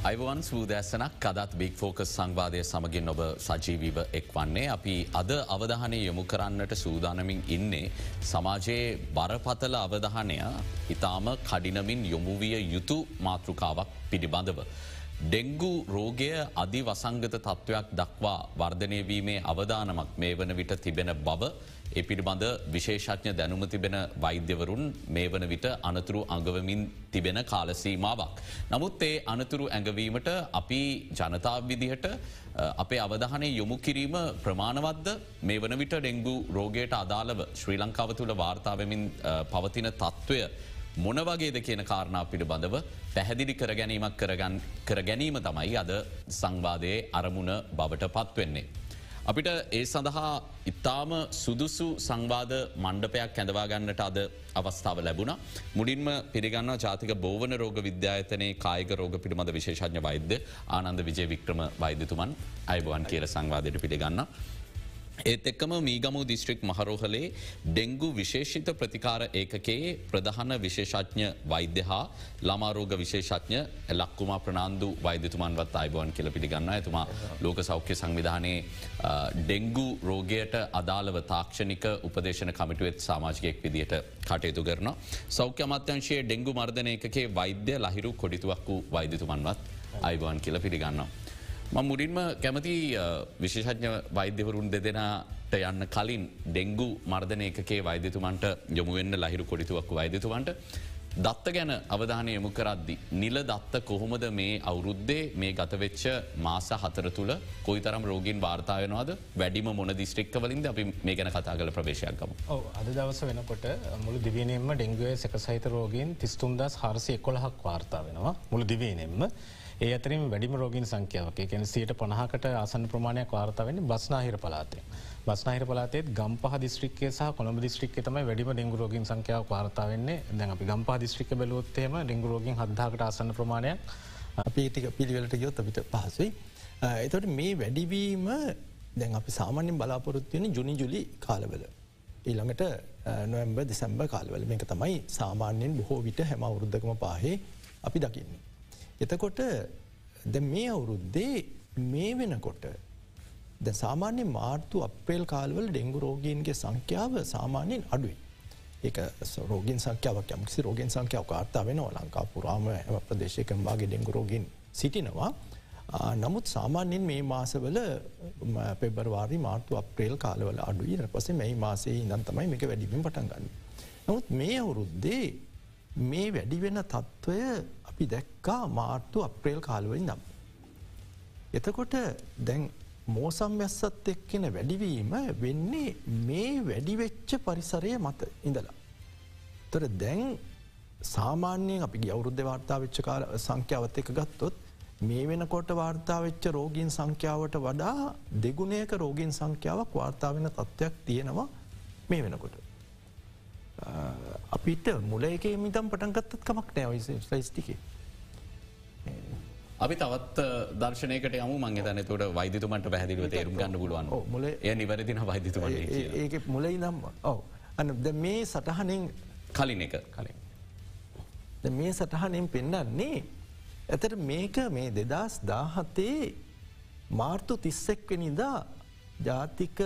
Ivan සූදෑසනක් අදත් බික් focus සංවාදය සමගින් ඔබ සජීවීව එක් වන්නේ අපි අද අවධානය යොමු කරන්නට සූදානමින් ඉන්නේ සමාජයේ බරපතල අවධානය ඉතාම කඩිනමින් යොමුවිය යුතු මාතෘකාවක් පිළිබඳව. ඩෙංගු රෝගය අධි වසංගත තත්ත්වයක් දක්වා වර්ධනයවීමේ අවධානමක් මේ වන විට තිබෙන බව ඒ පිළිබඳ විශේෂඥ දැනුම තිබෙන වෛද්‍යවරුන් මේ වන විට අනතුරු අඟවමින් තිබෙන කාලසීමාවක්. නමුත් ඒ අනතුරු ඇඟවීමට අපි ජනතාව විදිහට අපේ අවධානය යොමු කිරීම ප්‍රමාණවද්ද මේ වන විට ඩෙංගු රෝගයට අදාළව ශ්‍රී ලංකාව තුළ වාර්තාවමින් පවතින තත්ත්වය මොන වගේද කියන කාරණා පිළිබඳව පැහැදිලි කර ගැනීමක් කර ගැනීම තමයි අද සංවාදයේ අරමුණ බවට පත්වෙන්නේ. අපිට ඒ සඳහා ඉතාම සුදුසු සංවාධ මණ්ඩපයක් ඇඳවාගන්නට අද අවස්ථාව ලැබුණ. මුඩින්ම පිරිගන්න ජාතික බෝවන රෝග විද්‍යායතනයේ කායක රෝග පිළිබඳ විශේෂඥ වෛද්‍ය ආනන්ද විජය වික්‍රම වෛද්‍යතුමන් අයිබවන් කියල සංවාධයට පිළිගන්න. ඒත් එක්කම මීගමු දිස්ත්‍රික් මහරෝහලේ ඩෙංගු විශේෂිත ප්‍රතිකාර ඒකකයේ ප්‍රධාන විශේෂඥ වෛද්‍ය හා ළමාරෝග විශේෂඥ ලක්කුමා ප්‍රනාාන්දු වෛද්‍යතුමන්වත් අයිබවන් කියල පිළිගන්න ඇතුමා ලෝක සෞඛ්‍ය සංවිධානයේ ඩෙංගු රෝගයට අදාළව තාක්ෂණික උපදේශන කමිටුවත් සාමාජිකයෙක් විදිට කටයුතු කරන. සෞඛ්‍ය අමාත්‍යංශයේ ඩෙංගු මර්ධනය එකේ වෛද්‍ය ලහිරු කොඩිතුවක් වූ වෛද්‍යතුමන්වත් අයිබවන් කියල පිළිගන්නවා. ම මුඩින්ම කැමති විශේෂඥ වෛද්‍යවරුන් දෙදෙනට යන්න කලින් ඩෙංගු මර්ධනය එකේ වෛද්‍යතුමන්ට යොමුවෙන්න ලහිරු කොඩිතුවක් වෛද්‍යතුවන්ට දත්ත ගැන අවධානය යොමු කරද්දි. නිල දත්ත කොහොමද මේ අවුරුද්දේ මේ ගතවෙච්ච මාස හතර තුළ කොයි තරම් රෝගින් වාර්තාාවනවාද වැඩිම මොන දිස්ත්‍රික්ක වලින්ද අපි මේ ගැන කතා කල ප්‍රවේශයක්කම. අද දවස වෙනකොට මුළු දිවනෙම්ම ඩෙංගුවේ සැක සහිත රෝගීන් තිස්තුම්දස් හරසය කොළහක් වාර්තා වෙනවා මුළු දිවනෙම්ම. ඒ අතරින් වැඩිම රෝගින් සංඛ්‍යාවක් එකැන සියට පණහකට ආසන ප්‍රමාණයක් වාර්තාවන්නේ බස්නාහිර පලාතේ. බස්නාහිර පලාතේ ගම්පහ දිස්ත්‍රික්කේ සහ කොළඹ දිස්ත්‍රික්ක තම වැඩිම ඩෙංගු රෝගින් සංඛ්‍යාව වාර්තාවන්නේ දැන් අපි ගම්පහ දිස්ත්‍රික බලොත්තේම ඩෙංගු රෝගින් හදදාකට ආසන ප්‍රමාණයක් අපේටික පිළිවෙලට ගයොත් අපිට පහසුයි. එතට මේ වැඩිවීම දැන් අපි සාමාන්‍යෙන් බලාපොරොත්තුවන ජුනි ජුලි කාලවල. ඊළඟට නොවම්බ දෙසැම්බ කාලවල මේක තමයි සාමාන්‍යයෙන් බොහෝ විට හැම අවුරුද්ධකම පාහේ අපි දකින්නේ. එතකොට ද මේ අවුරුද්දේ මේ වෙනකොට ද සාමාන්‍ය මාර්තු අපේල් කාල්වල ඩෙංගු රෝගීන්ගේ සංඛ්‍යාව සාමාන්‍යයෙන් අඩුයි. ඒක රෝගින් සංඛ්‍යාවක් යමකිසි රෝගෙන් සංඛ්‍යාව කාර්තා වෙන ලංකා පුරාම ඇම ප්‍රදේශයකම්වාගේ ඩෙංගු රෝගීන් සිටිනවා. නමුත් සාමාන්‍යෙන් මේ මාසවල පෙබරවාරි මාර්තු අප්‍රේල් කාලවල අඩුයි පස මේ මාසේ ඉදන් තමයි මේක වැඩිමින් පටන්ගන්න. නමුත් මේ අවුරුද්දේ මේ වැඩිවෙන තත්ත්වය අපි දැක්කා මාර්තු අප්‍රේල් කාලුවෙන් නම්. එතකොට දැන් මෝසම් වැස්සත් එක්කෙන වැඩිවීම වෙන්නේ මේ වැඩිවෙච්ච පරිසරය මත ඉඳලා. තොර දැන් සාමාන්‍යයෙන් අපි අවුරුද්ධ වාර්තා වෙච්ච කාල සංඛ්‍යාවත් එක ගත්තොත් මේ වෙනකොට වාර්තාවෙච්ච රෝගීන් සංඛ්‍යාවට වඩා දෙගුණයක රෝගීන් සංඛ්‍යාවක් වාර්තාාවෙන තත්ත්වයක් තියෙනවා මේ වෙනකොට. අපිට මුල එක මිතම් පටන්ගත්තත් කමක් නෑ ස්ටිකේ. අපි තවත් දර්ශනයකට යම. මං තන තුට වෛදතුමට පැහදිලිව තේරුම් ගන්න පුළුවන්. මුල එය නිවැරදින වෛදතුම ඒක මුලයි නම් ඔව. අන මේ සටහනෙන් කලින් එක. කලින්. මේ සටහනෙන් පෙන්න්නන්නේ ඇතට මේක මේ දෙදස් දාහතේ මාර්තු තිස්සෙක්වනිදා ජාතික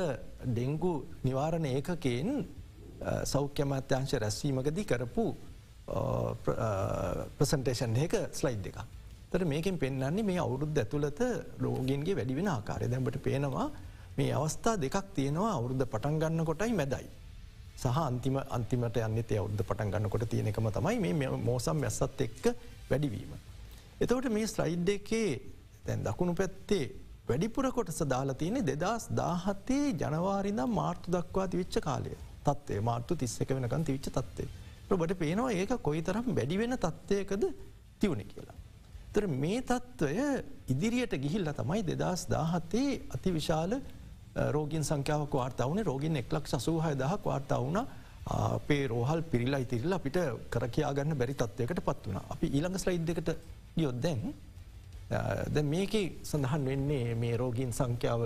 ඩෙංගු නිවාරණ ඒකකෙන් Uh, සෞඛ්‍යමත්‍යංශ රැස්වීමකදී කරපු uh, ප්‍රසන්ටේෂන් uh, එක ස්ලයිඩ් එක. තර මේකෙන් පෙන්න්නේ මේ අවුරුද්ධ ඇතුළත රෝගන්ගේ වැඩිවෙන ආකාරය දැඹට පේනවා මේ අවස්ථා දෙකක් තියෙනවා අවුරුද්ධ පටන් ගන්න කොටයි මැදයි. සහ අන්තිම අන්තිමට යන්න තේ අවුද්ධ පටන් ගන්නකොට තියෙන එකම තමයි මේ මෝසම් ඇස්සත් එක්ක වැඩිවීම. එතවට මේ ස්ලයිඩ් එකේ තැන් දකුණු පැත්තේ වැඩිපුර කොටස දාලා තියෙන දෙදස් දාහත්තේ ජනවාරිදම් මාර්තු දක්වා තිවිච්ච කාලය. තත්වේ මාර්තු තිස්සක වෙනකන් තිවිච්ච තත්වේ. බට පේනවා ඒක කොයි තරම් වැඩිවෙන තත්වයකද තිවුණ කියලා. තර මේ තත්ත්වය ඉදිරියට ගිහිල්ල තමයි දෙදස් දාහත්තේ අති විශාල රෝගින් සංඛ්‍යාවක් වාර්තාවන රෝගින් එක්ලක් සසූහය දහක් වාර්තා වුණ අපේ රෝහල් පිරිලා ඉතිරල්ල අපිට කරකයාගන්න බැරි තත්වයකට පත් වුණ අපි ඊළඟ ස්ලයිඩ්කට යොද්දැන් ද මේක සඳහන් වෙන්නේ මේ රෝගීන් සංඛ්‍යාව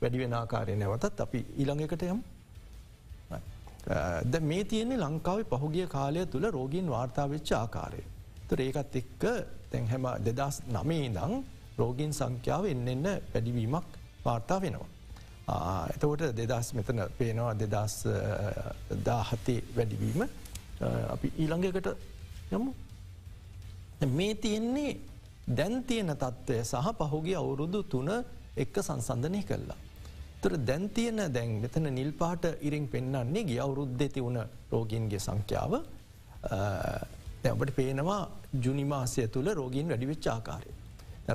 වැඩිවෙන ආකාරය නැවතත් අපි ඊළඟකට යම් Uh, ද මේ තියන්නේ ලංකාව පහුගිය කාලය තුළ රෝගීන් වාර්තාවෙච්ච ආකාරය. ත ඒකත් එක්ක තැන් හැම දෙදස් නමේ ඉදං රෝගීන් සංඛ්‍යාව එන්න එන්න පැඩිවීමක් වාර්තා වෙනවා. Uh, එතකොට දෙදස් මෙතන පේනවා දෙදස් uh, දාහතේ වැඩිවීම අපි ඊළඟකට යමු මේ තියෙන්නේ දැන් තියෙන තත්ත්වය සහ පහුගේ අවුරුදු තුන එක්ක සංසන්ධනය කරලා. තොර දැන්තියන දැන් මෙතන නිල්පාට ඉරිං පෙන්න්නන්නේ ගිය අවුරුද්ධ තිවුණ රෝගීන්ගේ සංඛ්‍යාව ඔබට පේනවා ජුනිමාසය තුළ රෝගීන් වැඩිවිච් ආකාරය.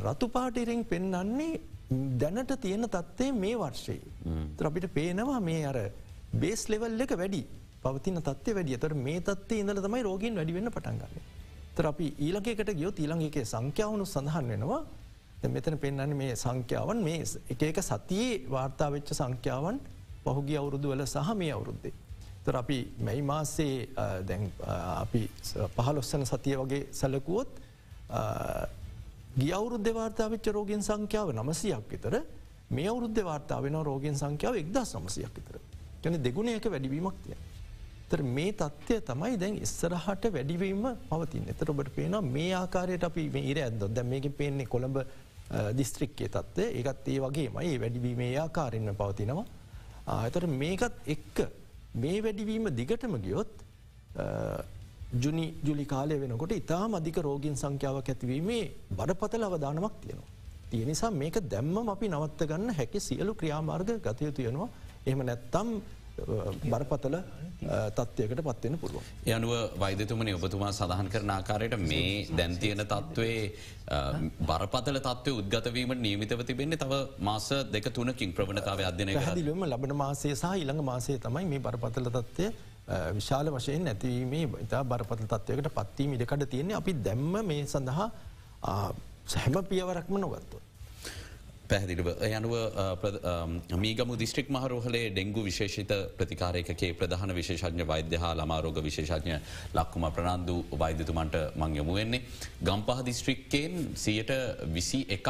රතු පාටිරිං පෙන්නන්නේ දැනට තියෙන තත්ත්ේ මේ වර්ෂයේ. ත්‍රපිට පේනවා මේ අර බේස් ලෙවල් එක වැඩි පවතින තත්ව වැඩිය තොර මේ තත්වේ ඉඳල තමයි රෝගීන් වැඩිවෙන්න පටන්ගන්න. තර අපි ඊලකට ගියෝ ඊළඟගේ සංඛ්‍යාවනු සඳහන් වෙනවා මෙතන පෙන්න්න මේ සංඛ්‍යාවන් මේ එක එක සතියේ වාර්තාවෙච්ච සංඛ්‍යාවන් පහුගේ අවුරුදු වල සහ මේ අවුරුද්දේ. තර අපි මැයි මාසේ දැන් අපි පහලොස්සන සතිය වගේ සැලකුවොත් ගිය අවුරුද්ධ වාර්තාවිච්ච රෝගෙන් සංඛ්‍යාව නමසයක් විතර මේ අවුරුද්ධ වාර්තාාවෙන රෝගෙන් සංඛ්‍යාව එක්දා සමසයක් විතර. ගැන දෙගුණයක වැඩිවීමක් තිය. තර මේ තත්ත්වය තමයි දැන් ඉස්සරහට වැඩිවීම පවතින් එතර ඔබට පේන මේ ආකාරයට අපි ඉර ඇද දැ මේක පේන්නේ කොළඹ දිස්ත්‍රික්කේ තත්වය ඒකත් ඒ වගේමයි වැඩිවීමේ ආකාරන්න පවතිනවා. එතර මේකත් එක්ක මේ වැඩිවීම දිගටම ගියොත් ජුනි ජුලි කාලය වෙනකොට ඉතා මධික රෝගීන් සංඛ්‍යාවක් ඇතිවීමේ බඩපතල අවධානමක් තියෙනවා. තිය නිසා මේක දැම්ම අපි නවත්ත ගන්න හැකි සියලු ක්‍රියාමාර්ග ගතයුතු යනවා එහම නැත්තම් බරපතල තත්වයකට පත්වෙන පුළුව. යනුව වෛදතුමන ඔබතුමා සඳහන් කරන ආකාරයට මේ දැන්තියන තත්ත්වේ බරපතල තත්ව උද්ගතවීම නීමිතව තිබෙන්නේ තව මාස දෙක තුනකින් ප්‍රවණතාව අධ්‍යනය දිලම ලබන මාසය සහ ඉළඟ මාසය තමයි මේ බරපතල තත්වය විශාල වශයෙන් ඇතිවීමේ ඉතා බරපතල තත්වයකට පත්වීම ඉඩකට තියෙන්නේ අපි දැම්ම මේ සඳහා සැහැම පියවරක්ම නොගත්තුව. පැහදිලිව යනුව මීගම දිස්ත්‍රික් මහරෝහලේ ඩෙංගු විශේෂිත ප්‍රතිකාරයකේ ප්‍රධාන විශේෂඥ වෛද්‍ය හා ළමාරෝග විශේෂඥ ලක්කුම ප්‍රනන්දු වෛද්‍යතුමන්ට මංයමුවෙන්නේ. ගම්පහ දිස්ත්‍රික්කයෙන් සියට විසි එකක්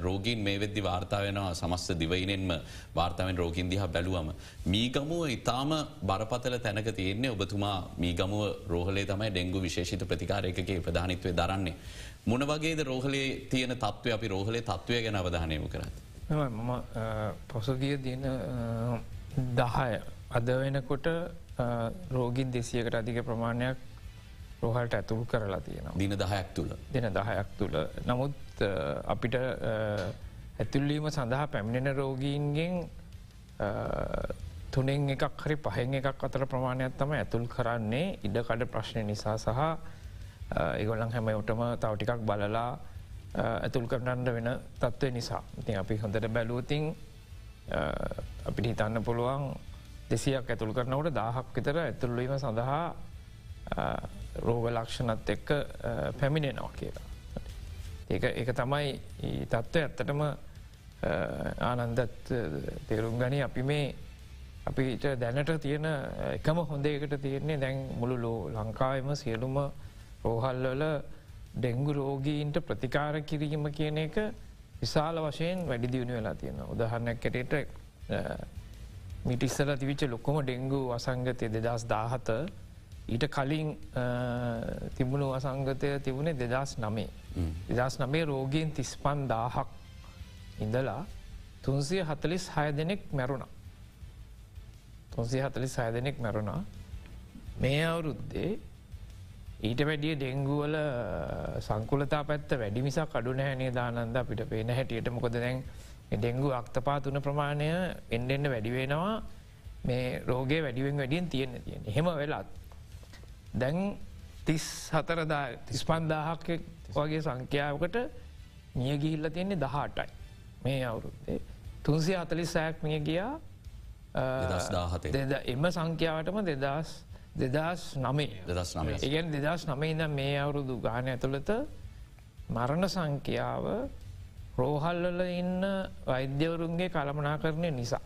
රෝගීන් මේ වෙද්දි වාර්තාාවෙනවා සමස්ත දිවයිනෙන්ම වාර්තාවෙන් රෝගින් දිහා බැලුවම. මීගමුව ඉතාම බරපතල තැනක තියෙන්නේ ඔබතුමා මීගමුව රෝහලේ තමයි ඩෙංගු විශේෂිත ප්‍රතිකාරයකගේ ප්‍රධානිත්වය දරන්නේ. මොන වගේද රෝහලේ තියෙන තත්ත්වය අපි රෝහලේ තත්ත්වය ගැන අවධානයම කරත්. මම පොසගිය දින දහය අද වෙනකොට රෝගින් දෙසියකට අධික ප්‍රමාණයක් රෝහල්ට ඇතුළු කරලා තියෙනවා. දින දහයක් තුළ. දින දහයක් තුළ. නමුත් අපිට ඇතුල්ලීම සඳහා පැමිණෙන රෝගීන්ගෙන් තුනෙන් එකක් හරි පහෙන් එකක් අතර ප්‍රමාණයක් තම ඇතුල් කරන්නේ ඉඩකඩ ප්‍රශ්නය නිසා සහ ඒගොල්ලන් හැම ඔටම තවටිකක් බලලා ඇතුල් කරන්නට වෙන තත්ත්වය නිසා ඉතින් අපි හොඳට බැලූතින් අපිට හිතන්න පුළුවන් දෙසියක් ඇතුල් කරනවට දාහක් විතර ඇතුල්ලීම සඳහා රෝග ලක්ෂණත් එක්ක පැමිණෙනවා කියලා. ඒක ඒක තමයි තත්ත්ව ඇත්තටම ආනන්දත් තේරුම් ගනි අපි මේ අපිට දැනට තියෙන එකම හොඳයකට තියෙන්නේ දැන් මුළු ලෝ ලංකාවම සියලුම රෝහල්වල ඩෙංගු රෝගීන්ට ප්‍රතිකාර කිරීම කියන එක විශාල වශයෙන් වැඩි දියුණු වෙලා තියෙන. උදහරණයක් කැටට මිටිස්සල තිවිච්ච ලොක්කොම ඩෙංගු අසංගතය දෙදස් දාහත ඊට කලින් තිබුණු අසංගතය තිබුණේ දෙදස් නමේ. දෙදස් නමේ රෝගීන් තිස්පන් දාහක් ඉඳලා තුන්සිය හතලිස් හය දෙනෙක් මැරුණ. තුන්සිය හතලිස් හය දෙනෙක් මැරුණා මේ අවුරුද්දේ ඊට වැඩිය ඩෙංගුවල සංකුලතා පැත්ත වැඩි මිසක් අඩු නෑනේ දානන්ද අපිට පේන හැටියට. මොකද දැන් ඩෙංගු අක්තපා තුන ප්‍රමාණය එන්ඩෙන්න්න වැඩිවෙනවා මේ රෝගේ වැඩිුවෙන් වැඩියෙන් තියෙන තියෙන. හෙම වෙලත්. දැන් තිස් හතරදා තිස්පන්දාහක් වගේ සංඛ්‍යාවකට මියගිහිල්ල තියෙන්නේ දහටයි. මේ අවුරුත්තේ තුන්සිය අතලිස් සෑක් මිය ගියා එම සංඛ්‍යාවටම දෙදස් දෙදස් නමේ දෙදස් නම ඉගෙන් දෙදස් නමේ ඉද මේ අවුරුදු ගාන ඇතුළත මරණ සංඛ්‍යාව රෝහල්වල ඉන්න වෛද්‍යවරුන්ගේ කළමනා කරණය නිසා.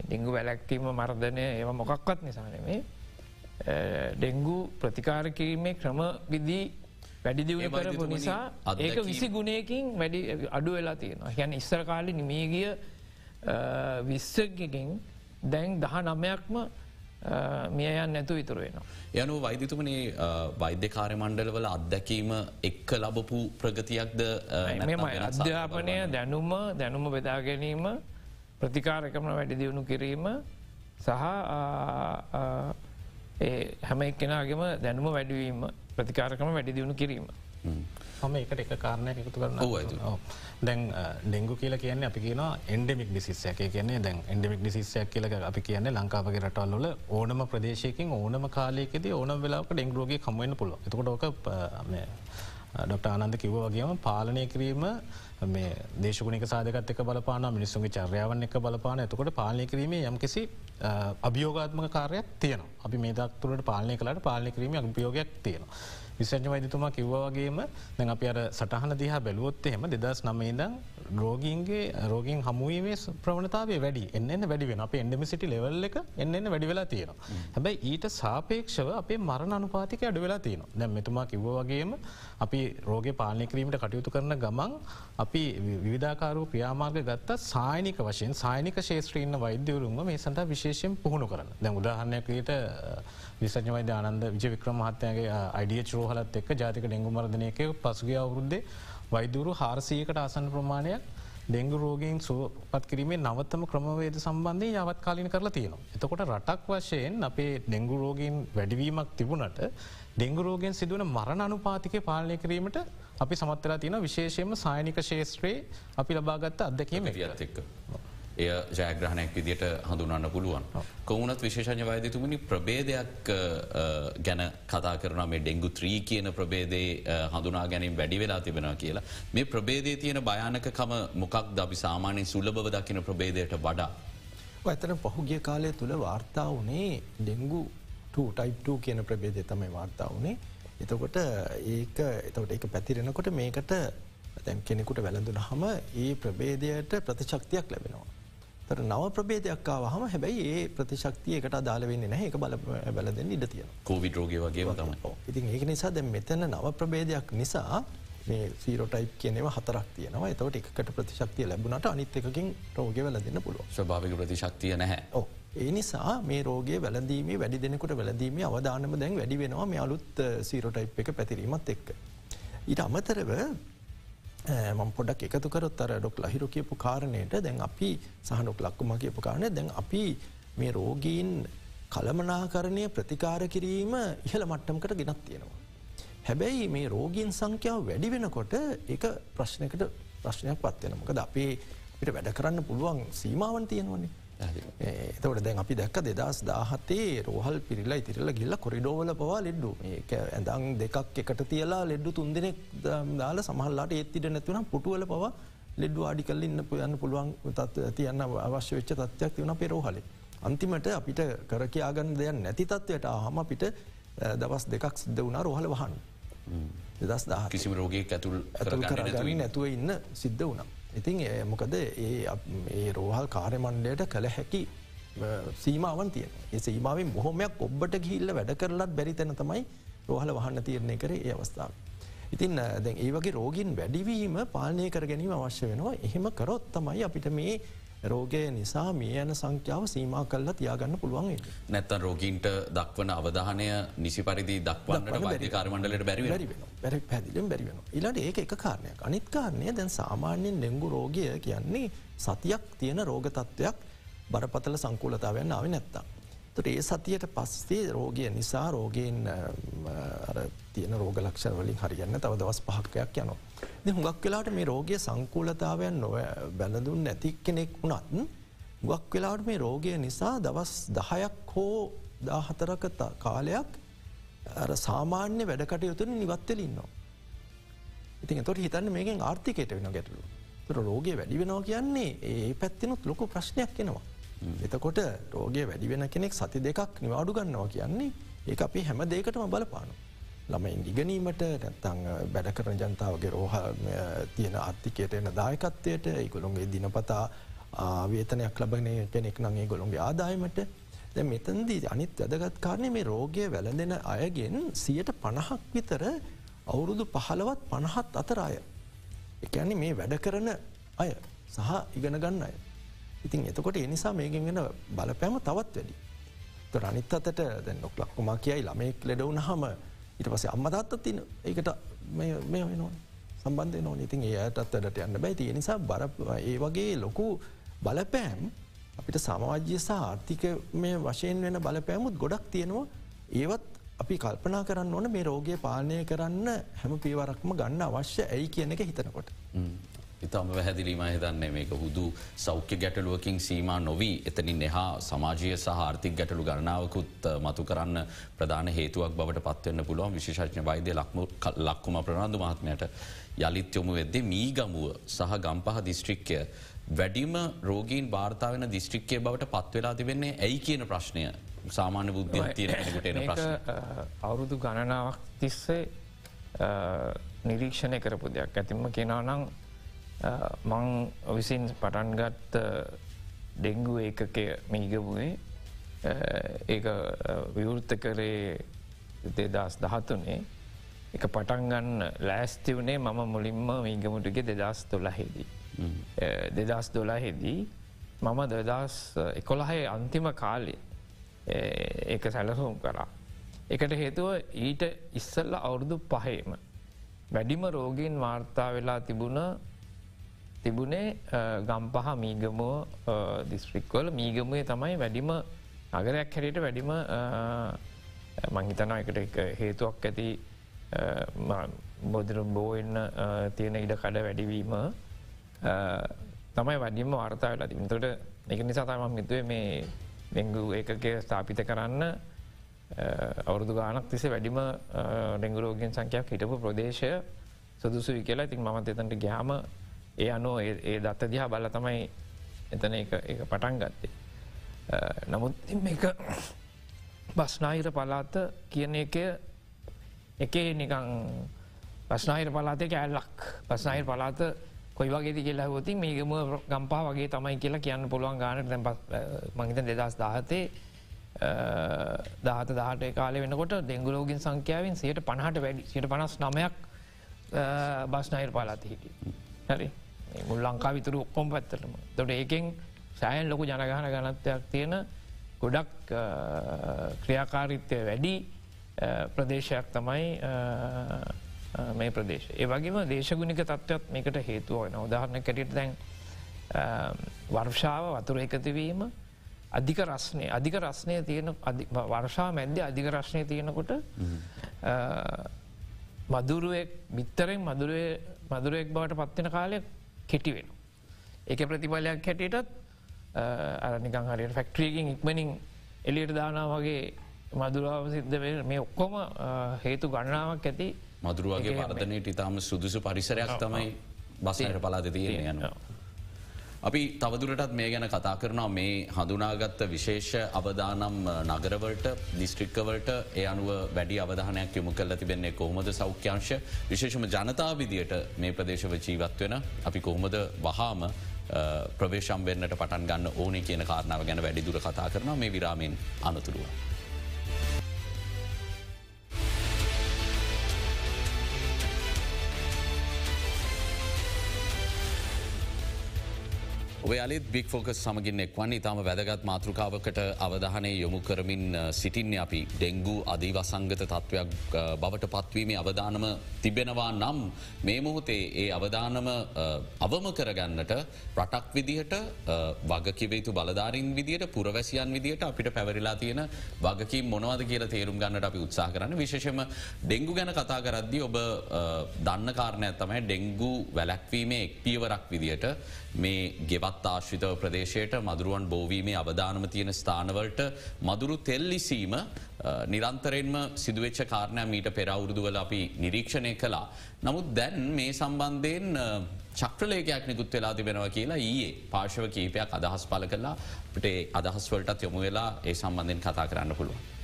ඩෙංගු වැලැක්කීම මර්ධනය ඒව මොකක්වත් නිසානෙමේ ඩෙංගු ප්‍රතිකාර කිරීමේ ක්‍රම විදී වැඩිදිවුණ කරපු නිසා ඒක විසි ගුණයකින් වැඩි අඩු වෙලා තියෙනවා. හැන ඉස්සර කාලි නිමේගිය විස්සකින් දැන් දහ නමයක්ම මිය යන් නැතු ඉතුරුවෙනවා. යනු වෛදිතුමනේ වෛද්‍ය කාර්ය මණ්ඩලවල අත්දැකීම එක්ක ලබපු ප්‍රගතියක්ද අධ්‍යාපනය දැනුම දැනුම බෙදා ගැනීම ප්‍රතිකාරකම වැඩි දියුණු කිරීම සහ හැම එක්කෙනගේම දැනුම වැඩවීම ප්‍රතිකාරකම වැඩි දියුණු කිරීම. හම එකට එක කාරණය එකතු කරන දැන් ඩෙංගු කියල කියන්න අපි කියන එන්ඩමික් ඩිසිස්සයක් කියන්නේ දැන් එන්ඩමික් ඩිසිස්සයක් කියල අපි කියන්නේ ලංකාවගේ රටල්ල ඕනම ප්‍රදේශයකින් ඕනම කාලයකෙද ඕන වෙලාක ඩෙංගරෝගේ කමවෙන්න පුළුව එතකොට ඕක ඩොක්ට ආනන්ද කිව්ව වගේම පාලනය කිරීම මේ දේශකුණික සාධකත් එක බලපාන මිනිස්සුන්ගේ චර්යාවන් එක බලපාන එතකොට පාලනය කිරීමේ යම් කිසි අභියෝගාත්මක කාරයක් තියන අපි මේ දක්තුරට පාලනය කලට පාලනය කිරීම අභියෝගයක් තියෙනවා. විසජ වෛදතුමා කිව්වාගේම දැන් අපි අර සටහන දිහා බැලුවොත් එහෙම දෙදස් නමේදම් රෝගීන්ගේ රෝගින් හමුවීමේ ප්‍රවණතාවේ වැඩි එන්න වැඩි වෙන අප එන්ඩමිසිටි ලෙවල් එක එන්න වැඩි වෙලා තියෙනවා. හැබැයි ඊට සාපේක්ෂව අපේ මරණ අනුපාතික අඩු වෙලා තියෙන දැම් මෙතුමා කිව්වගේම අපි රෝග පාලනය කිරීමට කටයුතු කරන ගමන් අපි විධාකාරූ ක්‍රියාමාර්ග ගත්ත සායනික වශයෙන් සායනික ශේත්‍රීන්න වෛද්‍යවරුන්ම මේ සඳ විශේෂයෙන් පුහුණු කරන්න දැ උදාහරණයකයට විසඥවයිද ආනන්ද විජ වික්‍රම මහත්තයගේ අයිඩිය චරෝහලත් එක් ජාතික ඩෙංගු මර්ධනයක පසුගේ අවුරුද්දේ වෛදුරු හාරසයකට ආසන් ප්‍රමාණයක් ඩෙංගු රෝගීන් සුවපත් කිරීමේ නවත්තම ක්‍රමවේද සම්බන්ධය යවත් කාලින කරලා තියෙනවා. එතකොට රටක් වශයෙන් අපේ ඩෙංගු රෝගීන් වැඩිවීමක් තිබුණට ඩෙංගු රෝගෙන් සිදුවන මරණ අනුපාතික පාලනය කිරීමට අපි සමත්තරලා තියෙන විශේෂයෙන්ම සායනික ශේත්‍රයේ අපි ලබාගත්ත අදකීම වියත් එක්ක. එය ජයග්‍රහණයක් විදිට හඳුනන්න පුළුවන්. කොවුනත් විශේෂඥ වෛදතුමනි ප්‍රබේදයක් ගැන කතා කරන මේ ඩෙංගු ත්‍රී කියන ප්‍රබේදේ හඳුනා ගැනින් වැඩි වෙලා තිබෙන කියලා. මේ ප්‍රබේදේ තියෙන භයානකම මොකක් ද අපි සාමානයෙන් සුලබව දකින ප්‍රබේදයට වඩා. ඇතන පහුගිය කාලය තුළ වාර්තා වනේ ඩෙංගු ටයිප් කියන ප්‍රබේදය තමයි වාර්තා වනේ. එතකොට ඒක එතවට එක පැතිරෙනකොට මේකට තැන් කෙනෙකුට වැළඳුන හම ඒ ප්‍රබේදයට ප්‍රතිශක්තියක් ලැබෙනවා. තර නව ප්‍රබේදයක්කාව හම හැබැයි ඒ ප්‍රතිශක්තියකට දාලවෙන්න නැහැ. එක බල බැලදෙන් ඉඩ තිය කෝවිඩ රෝග වගේ තම ඉතින් ඒක නිසා දැ මෙතන නව ප්‍රබේදයක් නිසා මේ සීරෝටයිප් කියනව හතරක් තියෙනවා. එතවට එකට ප්‍රතිශක්තිය ලැබුණට අනිත් එකකින් රෝග වැලදන්න පුළුව ස්භාවික ප්‍රතිශක්තිය නැහැ. ඒ නිසා මේ රෝගේ වැලදීමේ වැඩි දෙනෙකුට වැලදීමේ අවධානම දැන් වැඩි වෙනවා මේ අලුත් සීරෝටයිප් එක පැතිරීමත් එක්ක. ඊට අමතරව මම පොඩක් එකතු කරොත් අර ඩොක් ලහිරු කියපු කාරණයට දැන් අපි සහනොක් ලක්කුම කියපු කාරණය දැන් අපි මේ රෝගීන් කළමනාකරණය ප්‍රතිකාර කිරීම ඉහළ මට්ටමකට ගෙනත් තියෙනවා. හැබැයි මේ රෝගීන් සංඛ්‍යාව වැඩි වෙනකොට ඒ ප්‍රශ්නයකට ප්‍රශ්නයක් පත්වෙනමකද අපේ පිට වැඩ කරන්න පුළුවන් සීමාවන් තියෙනවන්නේ එතවට දැන් අපි දැක්ක දෙදස් දාහතේ රෝහල් පිරිල්ලා ඉතිරල ගිල්ල කොරිඩෝවල පවා ලෙඩ්ඩු. ඇඳං දෙකක් එකට තියලා ලෙඩ්ඩු තුන්දෙනෙක් දාල සමහල්ලාට ඒත්තිට නැතුනම් පුටුවල පවා ලෙඩ්ඩු ආඩි කල්ල ඉන්න පුයන්න පුළුවන් තියන්න අවශ්‍ය වෙච්ච තත්වයක් වන පෙරෝහලේ. අන්තිමට අපිට කරකයාගන්න දෙයක් නැති තත්වයට හම පිට දවස් දෙකක් සිද්ධ වුණා රෝහල වහන්. දෙදස් දා කිසිම රෝගී ඇතුල් ඇතුල් කරගන්න නැතුව ඉන්න සිද්ධ වුණා. ඉතින් මොකද ඒ රෝහල් කාර්යමණ්ඩයට කළ හැකි සීමාවන් තිය ඒ සීමාවෙන් බොහොමයක් ඔබට ගිල්ල වැඩ කරලත් බැරි තැන තමයි රෝහල වහන්න තියරණය කර ඒ අවස්ථාව. ඉතින් දැන් ඒ වගේ රෝගින් වැඩිවීම පාලනය කර ගැනීම අවශ්‍ය වෙනවා එහෙම කරොත් තමයි අපිට මේ රෝගය නිසා මේ යන සංඛ්‍යාව සීම කල්ලා තියාගන්න පුළුවන් නැත්තන් රෝගීන්ට දක්වන අවධානය නිසි පරිදි දක්වන්නට වෛද්‍ය කාරමණඩලට බැරි බැරි පැදිලෙන් බැරිවෙන ඉලට ඒක එක කාරණයක්. අනිත්කාරණය දැන් සාමාන්‍යයෙන් ඩෙංගු රෝගය කියන්නේ සතියක් තියෙන රෝග තත්ත්වයක් බරපතල සංකූලතාවයන් ආව නැත්තා. තොට ඒ සතියට පස්සේ රෝගය නිසා රෝගයෙන් තියෙන රෝග ලක්ෂ වලින් හරියන්න තව දවස් පහක්කයක් යනවා. හුඟක් වෙලාට මේ රෝගය සංකූලතාවයන් නොව බැලඳුන් නැති කෙනෙක් වුණත් ගක් වෙලාට මේ රෝගය නිසා දවස් දහයක් හෝ දාහතරක කාලයක් සාමාන්‍ය වැඩකටයුතුන නිවත්වලින්නවා. ඉතින් තොට හිතන්න මේකින් ආර්ථිකයට වෙන ගැටලු. තුර රෝගය වැඩි වෙනවා කියන්නේ ඒ පැත්තිනුත් ලොකු ප්‍රශ්නයක් කෙනවා. එතකොට රෝගය වැඩි වෙන කෙනෙක් සති දෙකක් නිවාඩු ගන්නවා කියන්නේ ඒ අපි හැම දේකටම බලපානු. ළමයින් ඉගනීමට නැත්තං බැඩ කරන ජනතාවගේ රෝහ තියෙන ආර්ථිකයට එන දායකත්වයට ඒගොළොන්ගේ දිනපතා ආවේතනයක් ලබනය කෙනෙක් නගේ ගොළොන්ගේ ආදායමට දැ මෙතන්දී අනිත් වැදගත් කාරණය මේ රෝගය වැළඳෙන අයගෙන් සියට පණහක් විතර අවුරුදු පහළවත් පණහත් අතර අය. එකන්නේ මේ වැඩ කරන අය සහ ඉගෙන ගන්න අය. ඉතින් එතකොට එනිසා මේගෙන් වෙන බලපෑම තවත් වැඩි. රනිත් අතට දැන් නොක් ලක්කුමා කියයි ළමෙක් ලෙඩවුන හම ඉට පසේ අම්මදත්ත තින ඒකට මේ වෙනවා සම්බන්ධය නොන ඉතින් ඒයටත් වැඩට යන්න බැයි තිය නිසා බර ඒ වගේ ලොකු බලපෑම් අපිට සමාජ්‍ය සහ ආර්ථික මේ වශයෙන් වෙන බලපෑමුත් ගොඩක් තියෙනවා. ඒවත් අපි කල්පනා කරන්න ඕන මේ රෝගය පාලනය කරන්න හැම පිවරක්ම ගන්න අවශ්‍ය ඇයි කියන එක හිතනකොට. ඉතාම පැහැදිලිම හිතන්නේ මේක හුදු සෞඛ්‍ය ගැටලුවකින් සීම නොවී එතනින් එහා සමාජය සහාර්ථික ගැටලු ගණනාවකුත් මතු කරන්න ප්‍රධාන හේතුවක් බවට පත්වන්න පුළුවන්. විශේෂඥ වෛද්‍ය ලක්කුම ප්‍රනාාදු මහත්මයට යළිත් යොමු වෙද්දේ මීගමුව සහ ගම්පහ දිස්ත්‍රික්කය වැඩිම රෝගීන් භාර්තාවන දිස්ත්‍රික්කය බවට පත්වෙලා තිබෙන්නේ ඇයි කියන ප්‍රශ්නය. සාමාන්‍ය බුද්ධ තියෙනකට එන. අවුරුදු ගණනාවක් තිස්සේ නිරීක්ෂණය කරපු දෙයක්. ඇතිම කෙනානං මං විසින් පටන්ගත් ඩෙංගු ඒකකය මීගබුවේ ඒ විවෘත්ත කරේ දෙදස් දහතුනේ එක පටන්ගන්න ලෑස්ති වනේ මම මුලින්ම මීගමුටගේ දෙදස් දොලහෙදී. දෙදස් දොලාහෙදී මම දෙදස් එකොළහේ අන්තිම කාලේ ඒක සැලසුම් කරා. එකට හේතුව ඊට ඉස්සල්ල අවුරුදු පහේම. වැඩිම රෝගීන් වාර්තා වෙලා තිබුණ තිබුණේ ගම්පහ මීගමෝ දිස්ත්‍රික්වල මීගමය තමයි වැඩිම අගරයක් හැරයට වැඩිම මංහිතන එකට හේතුවක් ඇති බොදර බෝවෙන්න තියෙන ඉඩ කඩ වැඩිවීම තමයි වඩිම වාර්තා වෙලා තිබතට එක නිසා තමම් මිතුවේ මේ දෙංගු ඒකගේ ස්ථාපිත කරන්න අවුරදු ගානක් තිස වැඩිම ඩෙංගුරෝගෙන් සංඛයක් හිටපු ප්‍රදේශය සුදුසුයි කියලා ඉතින් මමත් එතට ග්‍යාම ඒ අනෝ ඒ දත්ත දිහා බල තමයි එතන එක පටන් ගත්තේ. නමුත් එක බස්නාහිර පලාත කියන එක එකේ නිකං පස්නාහිර පලාතක ඇල්ලක් පස්නාහිර පලාත කොයි වගේ කියලා හොති මේගම ගම්පා වගේ තමයි කියලා කියන්න පුළුවන් ගානට දැ මහිත දෙදස් දාහතේ දාහත දාහට කාල වෙනකොට දෙංගුලෝගින් සංඛ්‍යාවෙන් සයට පණහට වැඩි සිට පනස් නමයක් බස්නයිර් පාලාත හිටිය. හරි මුල් ලංකා විතුරු ඔක්කොම් පැත්තරම තොට ඒකෙන් සෑයන් ලොකු ජනගහන ගනත්වයක් තියෙන ගොඩක් ක්‍රියාකාරිත්වය වැඩි ප්‍රදේශයක් තමයි මේ ප්‍රදේශ. ඒ වගේම දේශගුණික තත්ත්වත් මේකට හේතුව වෙන උදාහරණ කැටිට දැන් වර්ෂාව වතුර එකතිවීම අධික රස්නය අධික රස්නය තියෙන වර්ෂා මැද්‍ය අධික රශ්නය තියෙනකොට මදුරුවෙක් බිත්තරෙන් මදුරුවෙක් බවට පත්වෙන කාලයක් කෙටි වෙන. එක ප්‍රතිඵලයක් හැටියටත් අනිකං හරියට ෆැක්ට්‍රියකින් ඉක්මනින් එලියට දානා වගේ මදුරාව සිද්ධ මේ ඔක්කොම හේතු ගණනාවක් ඇති මදුරුවගේ වර්ධනයට ඉතාම සුදුසු පරිසරයක් තමයි බසයට පලාද තියෙන යනවා. අපි තවදුරටත් මේ ගැන කතා කරනවා. මේ හඳුනාගත්ත විශේෂ අවදානම් නගරවලට දිස්ත්‍රික්කවලට ඒ අනුව වැඩි අවධානයක් යොමු කල්ල තිබෙන්නේ කොහොමද සෞඛ්‍යංශ? විශේෂම ජනතා විදියට මේ ප්‍රදේශව ජීවත් වෙන අපි කොහොමද වහාම ප්‍රවේශම් වෙන්නට පටන් ගන්න ඕනේ කියන කාරණාව ගැන වැඩිදුර කතා කරනවා. මේ විරාමෙන් අනතුරුව. ඔයාලත් බික් ෆෝකස් සමගින් එක්වන් ඉතාම වැදගත් මාතෘකාවකට අවධානය යොමු කරමින් සිටින්න අපි. ඩෙංගු අධීවසංගත තත්ත්වයක් බවට පත්වීමේ අවධානම තිබෙනවා නම් මේ මොහොතේ ඒ අවධානම අවම කරගන්නට රටක් විදිහට වගකිවේතු බලධාරින් විදිට පුරවැසියන් විදිට අපිට පැවරිලා තියෙන වගකී මොනවද කියල තේරුම් ගන්නට අපි උත්සා කරන්න. විශේෂම ඩෙංගු ගැන කතා කරද්දි ඔබ දන්න කාරණය තමයි ඩෙංගු වැලැක්වීමේ එක් පියවරක් විදියට මේ ගෙවත් ආශ්‍රිතව ප්‍රදේශයට මදුරුවන් බෝවීමේ අවධානම තියෙන ස්ථානවලට මදුරු තෙල්ලිසීම නිරන්තරෙන්ම සිදුවච්ච කාරණය මීට පෙරවුරුදුවල අපි නිරීක්ෂණය කලා. නමුත් දැන් මේ සම්බන්ධයෙන් චක්‍රලේකයක් නිකුත් වෙලා තිබෙනව කියලා ඊයේ පාශව කීපයක් අදහස් පල කලා පට අදහස්වලටත් යොමු වෙලා ඒ සම්බන්ධයෙන් කතා කරන්න පුළුවන්.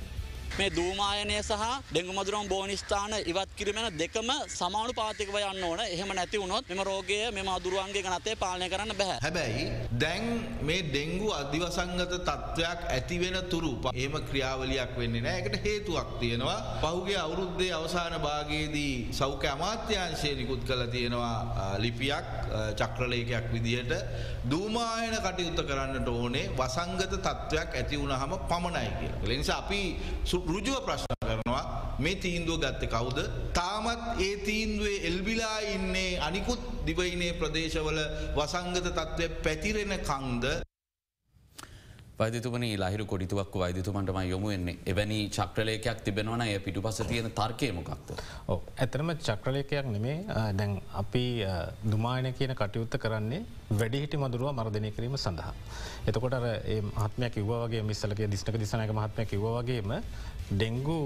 මේ දූමායනය සහ ඩෙංගු මදුරම් බෝනිස්ථාන ඉවත් කිරීමෙන දෙකම සමානු පාතිකව යන්න ඕන එහෙම නැති වුණොත් මෙම රෝගය මෙම අදුරුවන්ගේ ගනතේ පාලනය කරන්න බැහැ. හැබැයි දැන් මේ ඩෙංගු අධිවසංගත තත්ත්වයක් ඇතිවෙන තුරු ඒම ක්‍රියාවලියක් වෙන්නේ නෑ එකට හේතුවක් තියෙනවා පහුගේ අවුරුද්දේ අවසාන භාගයේදී සෞඛ්‍ය අමාත්‍යංශය නිකුත් කළ තියෙනවා ලිපියක් චක්‍රලේකයක් විදිහට දූමායන කටයුත්ත කරන්නට ඕනේ වසංගත තත්ත්වයක් ඇති වුණහම පමණයි කියලා. ලෙනිසා අපි රුජුව ප්‍රශ්න කරනවා මේ තීන්දුව ගත්ත කවුද? තාමත් ඒ තීන්දුවේ එල්බිලා ඉන්නේ අනිකුත් දිවයිනේ ප්‍රදේශවල වසංගත තත්ත්වය පැතිරෙන කංද වෛදතුමන ලහිරු කොඩිතුවක් වෛදතුමන්ටම යොමුවෙන්නේ එවැනි චක්‍රලයකයක් තිබෙනවන එය පිටු පස තියෙන තර්කයමොකක්ද. ඕ ඇතරම චක්‍රලයකයක් නෙමේ දැන් අපි දුමායන කියන කටයුත්ත කරන්නේ වැඩිහිටි මදුරුව මර්ධනය කිරීම සඳහා. එතකොට ඒ මහත්මයක් කිව්වාගේ මිස්සලගේ දිස්නක දිසනක මහත්මය කිව්වාගේම ඩෙංගු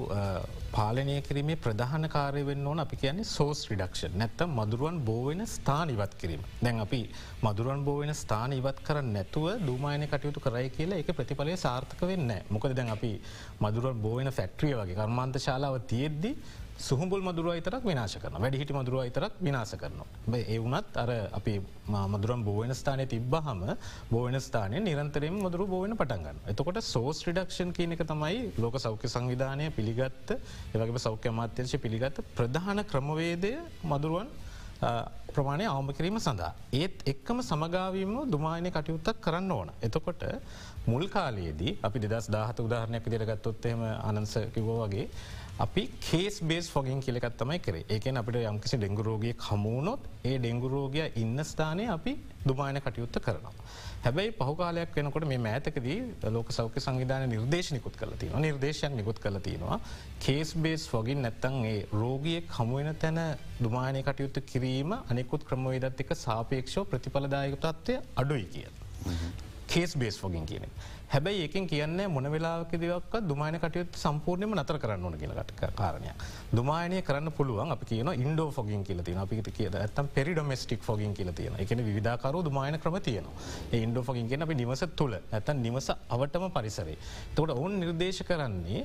පාලනය කිරීමේ ප්‍රධාන කාරය වෙන්න ඕන. අපි කියන්නේ සෝස් රිඩක්ෂ නැත්තම් මදුරුවන් බෝවෙන ස්ථාන ඉවත් කිරීම. දැන් අපි මදුරුවන් බෝවෙන ස්ථාන ඉවත් කර නැතුව දුමායන කටයුතු කරයි කියලා එක ප්‍රතිඵලය සාර්ථක වෙන්න මොකද දැන් අපි මදුරුවන් බෝවෙන ෆැක්ට්‍රිය වගේ කර්මාන්ත ශාලාව තියෙද්දි සුහුඹුල් මදුරුව අතරක් විනාශ කරන වැඩිහිටි මදුරුව අතරක් විනාස කරනවා. ඒ වනත් අර අපි මදුරම් බෝවන ස්ථානය තිබ්බහම බෝවන ස්ථානය නිරන්තරයෙන් මදුරු බෝවන පටන්ගන්න. එතකොට සෝස් රිඩක්ෂන් කියන එක තමයි ලෝක සෞඛ්‍ය සංවිධානය පිළිගත්ත ඒවගේ සෞඛ්‍ය අමාත්‍යංශ පිළිගත්ත ප්‍රධාන ක්‍රමවේදය මදුරුවන් ප්‍රමාණය අවම කිරීම සඳහා. ඒත් එක්කම සමගාවීම දුමායනය කටයුත්තක් කරන්න ඕන. එතකොට මුල් කාලයේදී අපි දෙදස් දාහත උදාහරණයක් දිරගත්තොත්තෙම අනන්ස කිවෝ වගේ අපි කේස් බේස් ෆොගින් කියලෙකත් තමයි කරේ ඒකෙන් අපිට යම්කිසි ඩෙංගුරෝගය කමුණොත් ඒ ඩෙංගුරෝගය ඉන්න ස්ථානය අපි දුමායන කටයුත්ත කරනවා. හැබැයි පහුකාලයක් වෙනකොට මේ මෑතකදී ලෝක සෞඛ්‍ය සංවිධාන නිර්දේශ නිකුත් කල තින නිර්දේශයක් නිකුත් කල තියෙනවා කේස් බේස් ෆොගින් නැත්තන් ඒ රෝගිය කමුවෙන තැන දුමායනය කටයුත්ත කිරීම අනෙකුත් ක්‍රමවේදත් එක සාපේක්ෂෝ ප්‍රතිඵලදායක තත්වය අඩුයි කිය. කේස් බේස් ෆොගින් කියන. හැබැයි ඒකින් කියන්නේ මොන වෙලාක දෙවක් දුමායන කටයුත් සම්පූර්ණයම නතර කරන්න ඕන කියලට කාරණය. දුමායනය කරන්න පුළුවන් අපි කියන ඉන්ඩෝ ෆොගින් කියල තින අපිට කියද ඇතම් පෙරිඩොමස්ටික් ෆොගින් කියල තියෙන එකන විධාකරු දුමායන ක්‍රම තියන ඉන්ඩෝ ෆොගින් කියෙන අපි නිවස තුළ ඇතන් නිවස අවටම පරිසරේ. තොට ඔවුන් නිර්දේශ කරන්නේ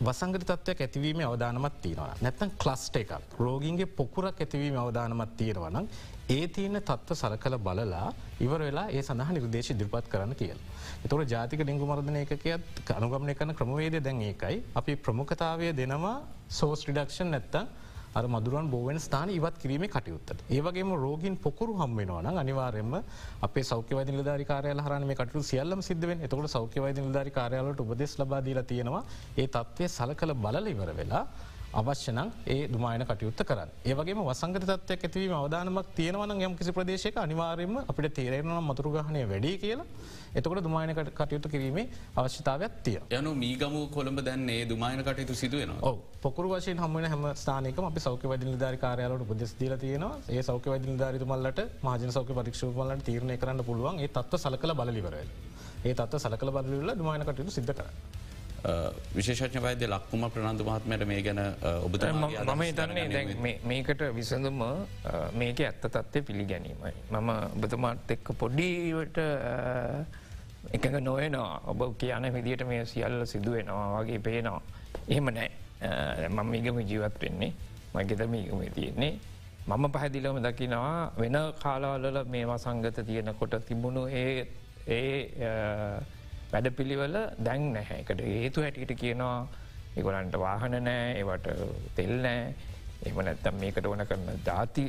වසංගත තත්වයක් ඇතිවීම අවධානමත් තියෙනවා නැත්තන් ක්ලස්ට එකක් රෝගින්ගේ පොකුරක් ඇතිවීම අවධානමත් තියෙනවනම් ඒ තියන තත්ව සරකල බලලා ඉවර වෙලා ඒ සඳහ නිර්දේශ දිරිපත් කරන්න කියල. එතොට ජාතික ඩිංගු මර්ධනය එකකයත් අනුගමනය කන ක්‍රමවේද දැන් ඒකයි අපි ප්‍රමුඛතාවය දෙනවා සෝස් රිඩක්ෂන් නැත්තම් අර මදුරුවන් බෝවෙන් ස්ථාන ඉවත් කිරීම කටයුත්තට. ඒවගේම රෝගින් පොකුරු හම්වෙනවන අනිවාරෙන්ම අපේ සෞඛ්‍යවද නිලධරි කාරය හරන මේ කටු සියල්ලම සිද්ධවෙන් එතකොට සෞඛ්‍යවද නිලධරි කාරයාලට උපදෙස් ලබාදීලා තියෙනවා ඒ තත්වය සල කළ බලල ඉවර වෙලා අවශ්‍යනම් ඒ දුමායන කටයුත්ත කරන්න. ඒවගේ වසංගත තත්වයක් ඇතිවීම අවධානමක් තියෙනවන යම් කිසි ප්‍රදේශක අනිවාරයම අපිට තේරෙනවා මතුරුගහනය වැඩි කියලා. එතකොට දුමායනකට කටයුතු කිරීමේ අවශ්‍යතාවයක් තිය යනු මීගම කොළඹ දැන්නේ දුමායන කටයුතු සිදුවෙන පොකර වශයෙන් හම හැම ස්ථානක අපි සෞඛ්‍ය වදින ධාර කාරයාලට උපදෙස් දීල තියෙනවා. ඒ සෞඛ්‍ය වදින ධාරිතුමල්ලට මහජන සෞඛ්‍ය පරික්ෂපමලට තීරණය කරන්න පුළුවන් ඒ තත්ව සලකල බලලිවරල් ඒ තත්ව සලකල බලල දුමායන කටයුතු සිද්ධ කරන්න. විශේෂඥ වෛද්‍ය ලක්කුම ප්‍රනන්තු මහත්මයට මේ ගැන ඔබත මම හිතන්නේ මේකට විසඳම මේක ඇත්ත තත්වය පිළිගැනීමයි. මම ඔබතුමාත් එක්ක පොඩ්ඩීවට එකඟ නොයනවා ඔබ කියන විදිට මේ සියල්ල සිදුවෙනවා වගේ පේනවා. එහෙම නෑ මම ඉගම ජීවත් වෙන්නේ මගේත මීගම තියෙන්නේ. මම පැහැදිලම දකිනවා වෙන කාලාවලල මේවා සංගත තියෙනකොට තිබුණු ඒ ඒ වැඩ පිළිවල දැන් නැහැකට හේතු හැටියට කියනවා. එකොලන්ට වාහන නෑ ඒවට තෙල් නෑ එම නැත්තම් මේකට ඕන කරන ධාති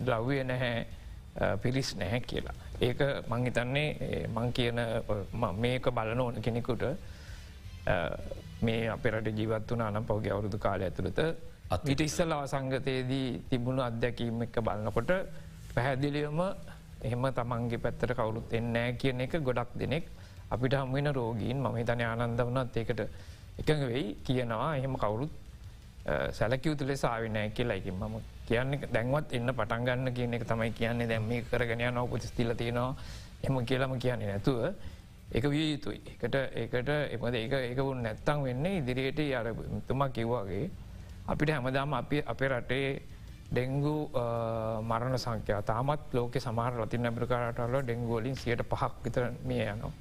ද්‍රව්ය නැහැ පිරිස් නැහැ කියලා. ඒක මංහිතන්නේ මං කියන මේක බලන ඕන කෙනෙකුට මේ අපරට ජීවත් වන අනම් පවගේ අවුරුදු කාලය ඇතුළත මිට ඉස්සල්ලා සංගතයේදී තිබුණු අත්දැකීම එක බලන්නකොට පැහැදිලියම එහෙම තමන්ගේ පැත්තට කවුරුත් එන්නෑ කියන එක ගොඩක් දෙනෙක් අපිට හම්වෙන රෝගීන් මම හිතන ආනන්ද වනත් ඒකට එකඟ වෙයි කියනවා. එහෙම කවුරුත් සැලකවතු ලෙස ආවිනෑ කියලායිකින් මම කියන්න දැන්වත් එන්න පටන්ගන්න කියන එක තමයි කියන්නේ. දැම්ම කරගෙන නව පුතිස්තිල තියෙනවා. එම කියලම කියන්නේ නැතුව එක විය යුතුයි. එකට ඒකට එමද ඒක ඒක වුන් නැත්තං වෙන්න ඉදිරියට අර තුමා කිව්වාගේ අපිට හැමදාම අපි අපේ රටේ ඩෙංගු මරණ සංඛ්‍යා තාමත් ලෝක සමාර ලතින් ඇබ්‍රිකාරටල ඩෙංගුවලින් සියට පහක් විතර මිය යනවා.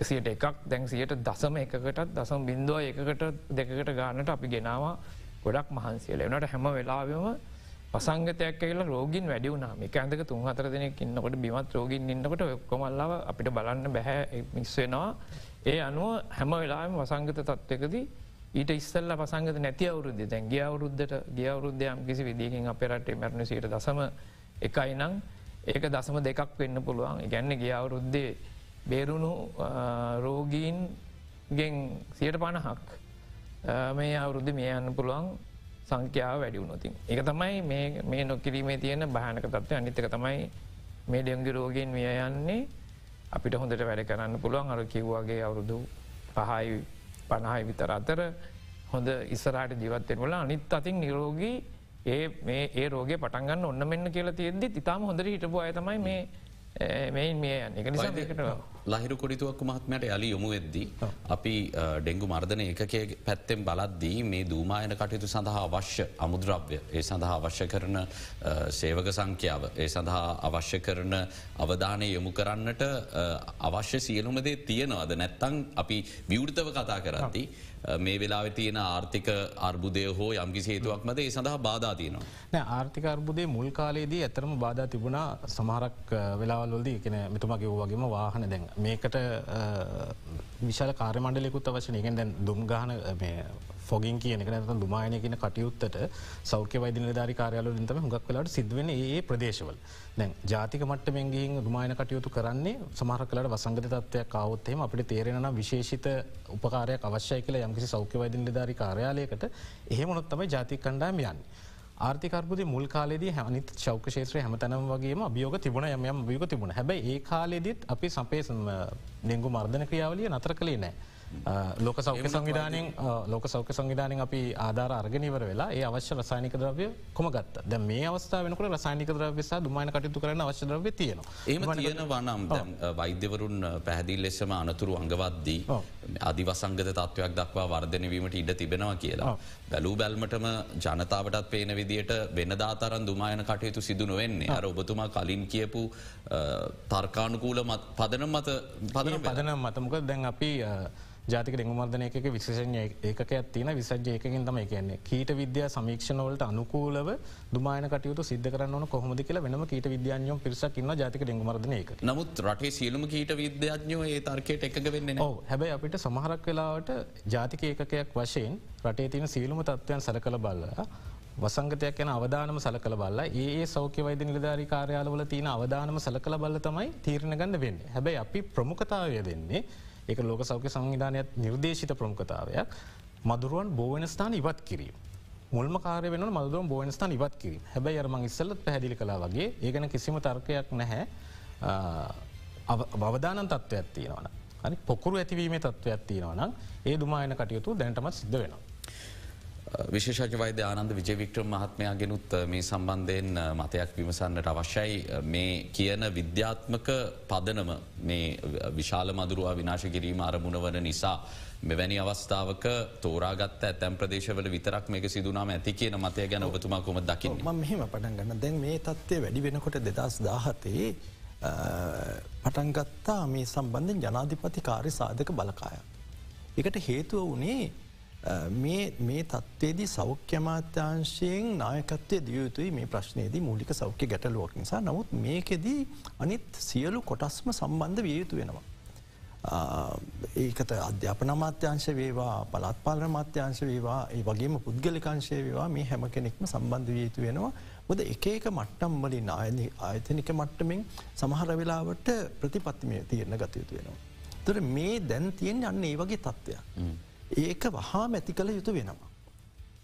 සියට එකක් දැන් සියට දසම එකකටත් දසම් බින්දුව එකකට දෙකට ගානට අපි ගෙනවා. ගොඩක් මහන්සියල. එනට හැම වෙලාවම පසංගතයක් කියල රෝගින් වැඩි වුණා. එක ඇඳක තුන් හතර දෙනෙක් ඉන්නකොට බිමත් රෝගින් ඉන්නකොට කොමල්ලාව අපිට බලන්න බැහැ. මිස්වෙනවා ඒ අනුව හැම වෙලාම වසංගත තත්වකදී ඊට ඉස්සල්ල පසංගත නැති අවුරුද්ධ දැන් ගිය අවුරුද්ධට ගිය අවුරුද්ධයම් කිසි විදිකින් අපේ රටේ මැරණ සයට දසම එකයි නං ඒක දසම දෙකක් වෙන්න පුළුවන්. ගැන්න ගිය අවුරුද්දේ බේරුණු රෝගීන්ගෙන් සියට පණහක් මේ අවුරුද්ධ මේ යන්න පුළුවන් සංඛ්‍යාව වැඩි වුණොතින්. එක තමයි මේ නොකිරීමේ තියෙන භානක තත්ව අනිතක තමයි මේ ඩෙංගි රෝගෙන් මිය යන්නේ. අපිට හොඳට වැඩ කරන්න පුළුවන්. අර කිව්වාගේ අවුරුදු පහයි පණහයි විතර අතර හොඳ ඉස්සරට ජීවත්තෙන් වල අනිත් අතින් නිරෝගී ඒ මේ ඒ රෝග පටන්ගන්න ඔන්න මෙන්න කියලා තියෙද්දි ඉතාම හොඳට හිටපු අයතමයි මේ මෙයින් මේ එක නිසා ඒකට ලහිරු කොඩිතුවක් මහත්මයට යලි යොමු වෙද්දී. අපි ඩෙංගු මර්ධන එකකේ පැත්තෙන් බලද්දී මේ දූමායන කටයුතු සඳහා අවශ්‍ය අමුද්‍රව්‍ය ඒ සඳහා අවශ්‍ය කරන සේවක සංඛ්‍යාව ඒ සඳහා අවශ්‍ය කරන අවධානය යොමු කරන්නට අවශ්‍ය සියලුමදේ තියෙනවාද නැත්තං අපි විවෘතව කතා කරද්දී. මේ වෙලා තියෙන ආර්ථික අර්බුදය හෝ යම්කිසි හේතුවක් මද ඒ සඳහා බාධා තියනවා. නෑ ආර්ථික අර්බුදේ මුල් කාලයේදී ඇතරම බාධා තිබුණා සමහරක් වෙලාවල්ලොද එකන මෙතුමගේ වගේම වාහන දැන්. මේකට විශාල කාර්මණ්ඩලෙකුත් අවශන එකෙන් දැන් දුම්ගාන ෆොගින් කියන එක නැත දුමායන කියන කටයුත්තට සෞඛ්‍ය වෛදින ධරි කාරයාල ින්තම හුඟක් වෙලාට සිදුවන ඒ ප්‍රදේශවල දැන් ජාතික මට්ටමෙන්ගේෙන් දුමායන කටයුතු කරන්නේ සමහර කලට වසංගත තත්වයක් කවත්තේම අපිට තේරෙන විශේෂිත උපකාරයක් අවශ්‍යය කියල යම්කිසි සෞඛ්‍ය වෛදින ධරි කාරයාලයකට එහෙමනොත් තමයි ජාතික කණ්ඩාම යන්න. ආර්ථිකර්බුද මුල් කාලෙදී හැනිත් ශෞක ශේත්‍රය හැමතැනම් වගේම අභියෝග තිබුණ යම වියක තිබුණ හැබයි ඒ කාලෙදිත් අපි සපේ ඩෙංගු මර්ධන ක්‍රියාවලිය නතර කළේ නෑ. ලෝක සෞඛ්‍ය සංවිධානයෙන් ලෝක සෞඛ්‍ය සංවිධානයෙන් අපි ආධාර අර්ගනිවර වෙලා ඒ අවශ්‍ය රසානික ද්‍රව්‍ය කොමගත් ද මේ අවස්ථා වෙනකට රසානික ද්‍රව්‍යසා දුමයින කටයුතු කරන අවශ්‍ය ද්‍රව්‍ය තියෙන ඒම තියෙන වනම් වෛද්‍යවරුන් පැහැදිල් ලෙසම අනතුරු අඟවද්දී අධිවසංගත තත්වයක් දක්වා වර්ධනවීමට ඉඩ තිබෙනවා කියලා. බැලූ බැල්මටම ජනතාවටත් පේන විදියට වෙනදාතරන් දුමායන කටයුතු සිදු නොවෙන්නේ. අර ඔබතුමා කලින් කියපු තර්කානුකූල පදන මත පදන පදනම් මතමක දැන් අපි ජාතික දෙංගුමර්ධන එක විශෂඥ ඒකයක් තින විසජ්‍ය ඒකින් තම කියන්නේ. කීට විද්‍යා සමීක්ෂණවලට අනුකූලව දුමායන කටයුතු සිද්ධ කරන්න කොහොමද කියලා වෙනම කීට විද්‍යාඥයෝ පිරිසක් ඉන්න ජාතික දෙංගුමර්ධන එක නමුත් රටේ සියලුම කීට විද්‍යාඥෝ ඒ තර්කයට එක වෙන්න හැබැයි අපිට සමහරක් වෙලාවට ජාතික ඒකකයක් වශයෙන් රටේ තින සියලුම තත්වයන් සර කළ බල්ල වසංගතයක් යන අවධානම සල කළ බල්ල ඒ සෞඛ්‍ය වෛද නිලධාරි කාරයාලවල තියෙන අවධානම සල කළ බල්ල තමයි තීරණ ගන්න වෙන්න හැබැයි අපි ප්‍රමුඛතාවය දෙන්නේ එක ලෝක සෞඛ්‍ය සංවිධානයක් නිර්දේශිත ප්‍රමුඛතාවයක් මදුරුවන් බෝවන ස්ථාන ඉවත් කිරීම. මුල්ම කාරය වෙන මදුරුවන් බෝවන ස්ථාන ඉවත් කිරීම හැබැයි අරමං ඉස්සල්ලත් පැදිලි කලා වගේ ඒගන කිසිම තර්කයක් නැහැ බවධානන් තත්ත්වයක් තියෙනවන. අනි පොකුරු ඇතිවීම තත්ත්වයක් තියෙනවනම් ඒ දුමායන කටයුතු දැන්ටමත් සිද්ධ වෙනවා. විශේෂජ වෛද්‍ය ආනන්ද විජයවික්‍රම මහත්මයාගෙනුත් මේ සම්බන්ධයෙන් මතයක් විමසන්නට අවශ්‍යයි මේ කියන විද්‍යාත්මක පදනම මේ විශාල මදුරුවා විනාශ කිරීම අරමුණ වන නිසා. මෙවැනි අවස්ථාවක තෝරාගත්ත ඇතැම් ප්‍රදේශවල විතරක් මේක සිදුනාම ඇති කියන මතය ගැන ඔබතුමා කොම දකින්න මෙහෙම පටන් ගන්න දැන් මේ තත්ත්වය වැඩි වෙනකොට දෙදස් දාහතේ පටන්ගත්තා මේ සම්බන්ධෙන් ජනාධිපති කාරි සාධක බලකාය. එකට හේතුව වනේ මේ තත්වේදී සෞඛ්‍යමාත්‍යංශයෙන් නායකත්වය දියයුතුයි මේ ප්‍රශ්නයේදී මූලික සෞඛ්‍ය ගැටලුවක් නිසා නමුත් මේකෙදී අනිත් සියලු කොටස්ම සම්බන්ධ විය යුතු වෙනවා. ඒකට අධ්‍යාපන මාත්‍යංශ වේවා පළත් පාලන මාත්‍යංශ වේවා ඒ වගේම පුද්ගලිකංශය වේවා මේ හැම කෙනෙක්ම සම්බන්ධ විය යුතු වෙනවා. ොද එක එක මට්ටම් වලින් ආයන ආයතනික මට්ටමින් සමහර වෙලාවට ප්‍රතිපත්තිමය තියරණ ගතයුතු වෙනවා. තොර මේ දැන් තියෙන් යන්න ඒ වගේ තත්ත්වයක්. ඒක වහා මැති කළ යුතු වෙනවා.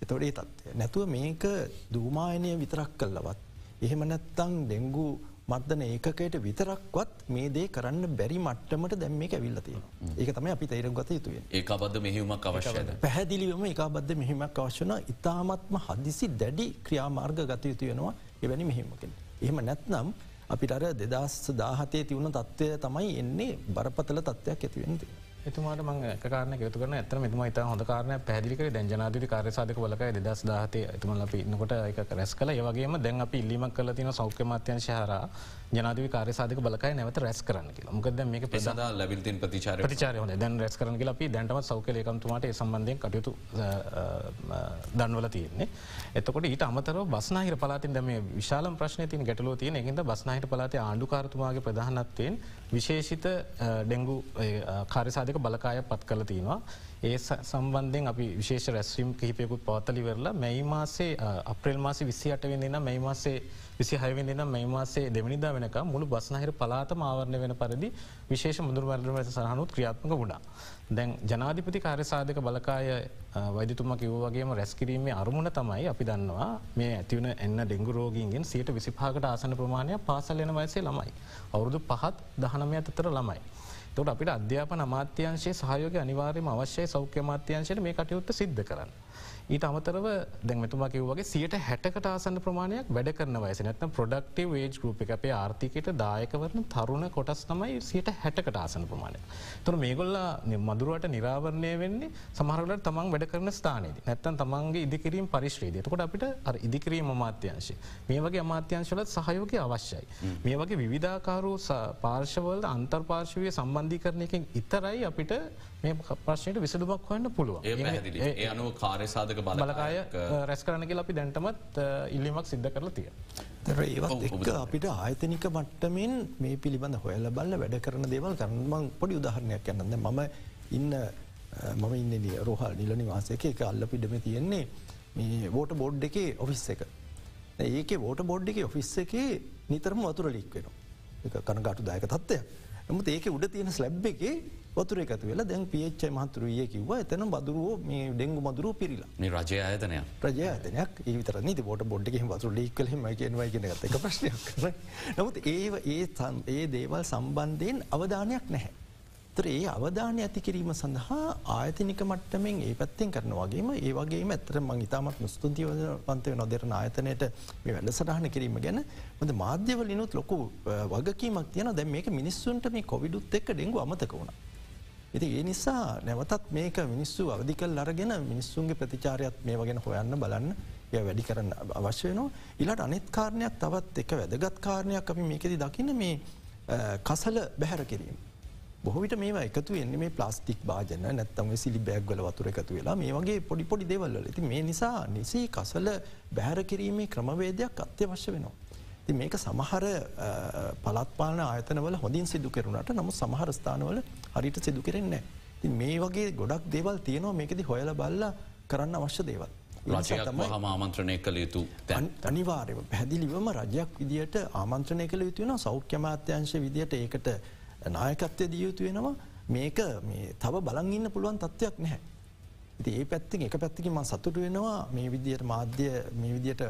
එතොඩේ තත්වය. නැතුව මේක දූමායනය විතරක් කල්ලවත්. එහෙම නැත්තං ඩෙංගු මර්ධන ඒකයට විතරක්වත් මේ දේ කරන්න බැරි මට්ටමට දැම් මේ ඇවිල්ලතිය ඒක තම අපි තේරම් ගත යුතුය ඒ අබද්ධ මෙහිමක් අවශ්‍යද පැහැදිලිවම එක අබද්ධ මෙහිමක් අවශ්‍යන ඉතාමත්ම හදිසි දැඩි ක්‍රියාමාර්ග ගත යුතු වෙනවා එවැනි මෙහිමකින්. එහෙම නැත්නම් අපිට අර දෙදස් දාහතේ තිවුණ තත්ත්වය තමයි එන්නේ බරපතල තත්ත්වයක් ඇතිවෙනති. එතුමාට මං කාරන යුතු කරන ඇතන මෙතුම ඉතා හොඳ කාරන පැදිලික දැන් ජනාධති කාරසාධක බලකයි දෙදස් දාහතේ එතුමල් අපි ඉන්නකොට එක රැස් කල ඒවගේම දැන් අපි ඉල්ලිමක් කල තින සෞඛ්‍ය මත්‍යන් ශහර ජනාධී කාරසාධක බලකයි නැවත රැස් කරන්න කියලා. මොකද මේක පෙසදා ලැබිල්තින් ප්‍රතිචාර ප්‍රතිචාර හොන දැන් රැස් කරන කියලා අපි දැන්ටම සෞඛ්‍යලයකම්තුමාට සම්බන්ධයෙන් කටයුතු දන්වල තියෙන්නේ. එතකොට ඊට අමතර බස්නාහිර පලාතින් දැම විශාල ප්‍රශ්න තින් ගැටලෝ තියෙන එහිද බස්නාහිට පලාතේ ආණ්ඩුකාරතුමාගේ ප්‍රධානත්වයෙන් විශේෂිත ඩෙංගු කාරසාධක බලකාය පත් කල තියෙනවා. ඒ සම්බන්ධෙන් අපි විශේෂ රැස්වීම් කිහිපයකුත් පවතලිවෙරලා මැයි මාසේ අප්‍රේල් මාසි විසි අටවෙන්න මැයි මාසේ විසි හයවෙන්න මැයි මාසේ දෙවනිදා වෙනක මුළු බස්නහිර පලාත ආවරණය වෙන පරිදි විශේෂ මුදුර වර්ම සහනුත් ක්‍රියාත්මක වුණා. දැන් ජනාධිපති කාර්යසාධක බලකාය වෛදතුම කිව්වගේම රැස්කිරීමේ අරමුණ තමයි අපි දන්නවා මේ ඇතිවන එන්න ඩෙංගු රෝගීන්ගෙන් සියට විසිපාකට ආසන ප්‍රමාණයක් පාසල් එන වයසේ ළමයි. අවුරුදු පහත් දහනමය අතර ළමයි. තොට අපිට අධ්‍යාපන අමාත්‍යංශයේ සහයෝග අනිවාර්යම අවශ්‍යය සෞඛ්‍ය මාත්‍යංශයට මේ කටයුත්ත සිද්ධ කරන්න. ඊට අමතරව දැන්මතුමා කිව්වගේ සියට හැටකට ආසන්න ප්‍රමාණයක් වැඩ කරන වයස. නැත්න ප්‍රඩක්ටව වේජ් ගරුප එක අපේ ආර්ථිකට දායකවරන තරුණ කොටස් තමයි සියට හැටකට ආසන ප්‍රමාණය. තුර මේගොල්ලා මදුරුවට නිරාවරණය වෙන්නේ සමහරලට තමන් වැඩ කරන ස්ථානයේද. නැත්තන් තමන්ගේ ඉදිකිරීම පරිශ්‍රේද තකොට අපිට ඉදිකිරීම අමාත්‍යංශය. මේ වගේ අමාත්‍යංශලත් සහයෝගය අවශ්‍යයි. මේ වගේ විවිධාකාරූ පාර්ශවල අන්තර්පාර්ශවය සම්බන්ධීකරණයකින් ඉතරයි අපිට මේ ප්‍රශ්නයට විසදුමක් වන්න පුළුව ඒ අනුව කාර්යසාධක බලකාය රැස් කරනක අපි දැන්ටමත් ඉල්ලිමක් සිද්ධ කරලා තිය. ඒවත් එක් අපිට ආයතනික මට්ටමෙන් මේ පිළිබඳ හොයල බල්ල වැඩ කරන දේවල් කරනමං පොඩි උදාහරණයක් යන්නද මම ඉන්න මම ඉන්න රෝහල් නිල නිවාසයක එක අල්ල පිඩම තියෙන්නේ මේ වෝට බෝඩ් එකේ ඔෆිස් එක. ඒක වෝට බෝඩ් එක ඔෆිස් එකේ නිතරම වතුර ලික් වෙන. එක කනගාටු දායක තත්වයක්. නමුත් ඒක උඩ තියෙන ස්ලැබ් එක වතුර එකතු වෙලා දැන් පිච්චයි මහතුරුයේ කිව එතන බදුරුව මේ ඩෙංගු මදුරුව පිරිලා. මේ රජය අයතනය රජයතනයක් ඒවිතර නීති බොට බොඩ්ඩ වතුර ලික්කලම කියනවා කියෙන එක ප්‍රශ්නයක්. නමුත් ඒ ඒ ඒ දේවල් සම්බන්ධයෙන් අවධානයක් නැහැ. තර ඒ අවධානය ඇති කිරීම සඳහා ආයතනික මට්ටමෙන් ඒ පැත්තෙන් කරන වගේම ඒ වගේ ඇතර මං ඉතාමත් මුස්තුතිව පන්තය නොදරන ආයතනයට මේ වැඩ සටහන කිරීම ගැන ොද මාධ්‍යවලිනුත් ලොකු වගකීමක් තියන දැ මේක මිනිස්සුන්ට මේ කොවිඩුත් එක්ක ඩෙංගු අමතක වුණ. ඉති ඒ නිසා නැවතත් මේක මිනිස්සු අවධිකල් අරගෙන මිනිස්සුන්ගේ ප්‍රතිචාරයක් මේ වගෙන හොයන්න බලන්න ය වැඩි කරන්න අවශ්‍යයනවා ඉලට අනිත් කාරණයක් තවත් එක වැදගත් කාරණයක් අපි මේකෙති දකින්න මේ කසල බැහැර කිරීම. බොහවිට මේ එකතු එන්නේ මේ ප්ලාස්ටික් භාජන නැත්තම සිලි බෑග්වල වතුර එකතු වෙලා මේ වගේ පොඩි පොඩි දෙවල්ල ඇති මේ නිසා නිසි කසල බැහැර කිරීමේ ක්‍රමවේදයක් අත්‍යවශ්‍ය වෙනවා. ති මේක සමහර පලත්පාන ආයතනවල හොඳින් සිදු කරුණට නමු සමහර ස්ථානවල හරිට සිදු කරෙන්නේ. ති මේ වගේ ගොඩක් දේවල් තියනවා මේකෙති හොයල බල්ල කරන්න අවශ්‍ය දේවල්. හම ආමන්ත්‍රණය කළ යුතු අනිවාරය පැදිලිවම රජයක් විදිට ආමන්ත්‍රණය කළ යුතුවෙන සෞඛ්‍යමාත්‍යංශ විදියට ඒකට නායකත්වය දියයුතු වෙනවා. මේක තව බලන් ඉන්න පුළුවන් තත්ත්වයක් නැහැ. ඉති ඒ පැත්තිෙන් එක පැත්තිකින් මන් සතුට වෙනවා. මේ විදියට මාධ්‍ය මේ විදියට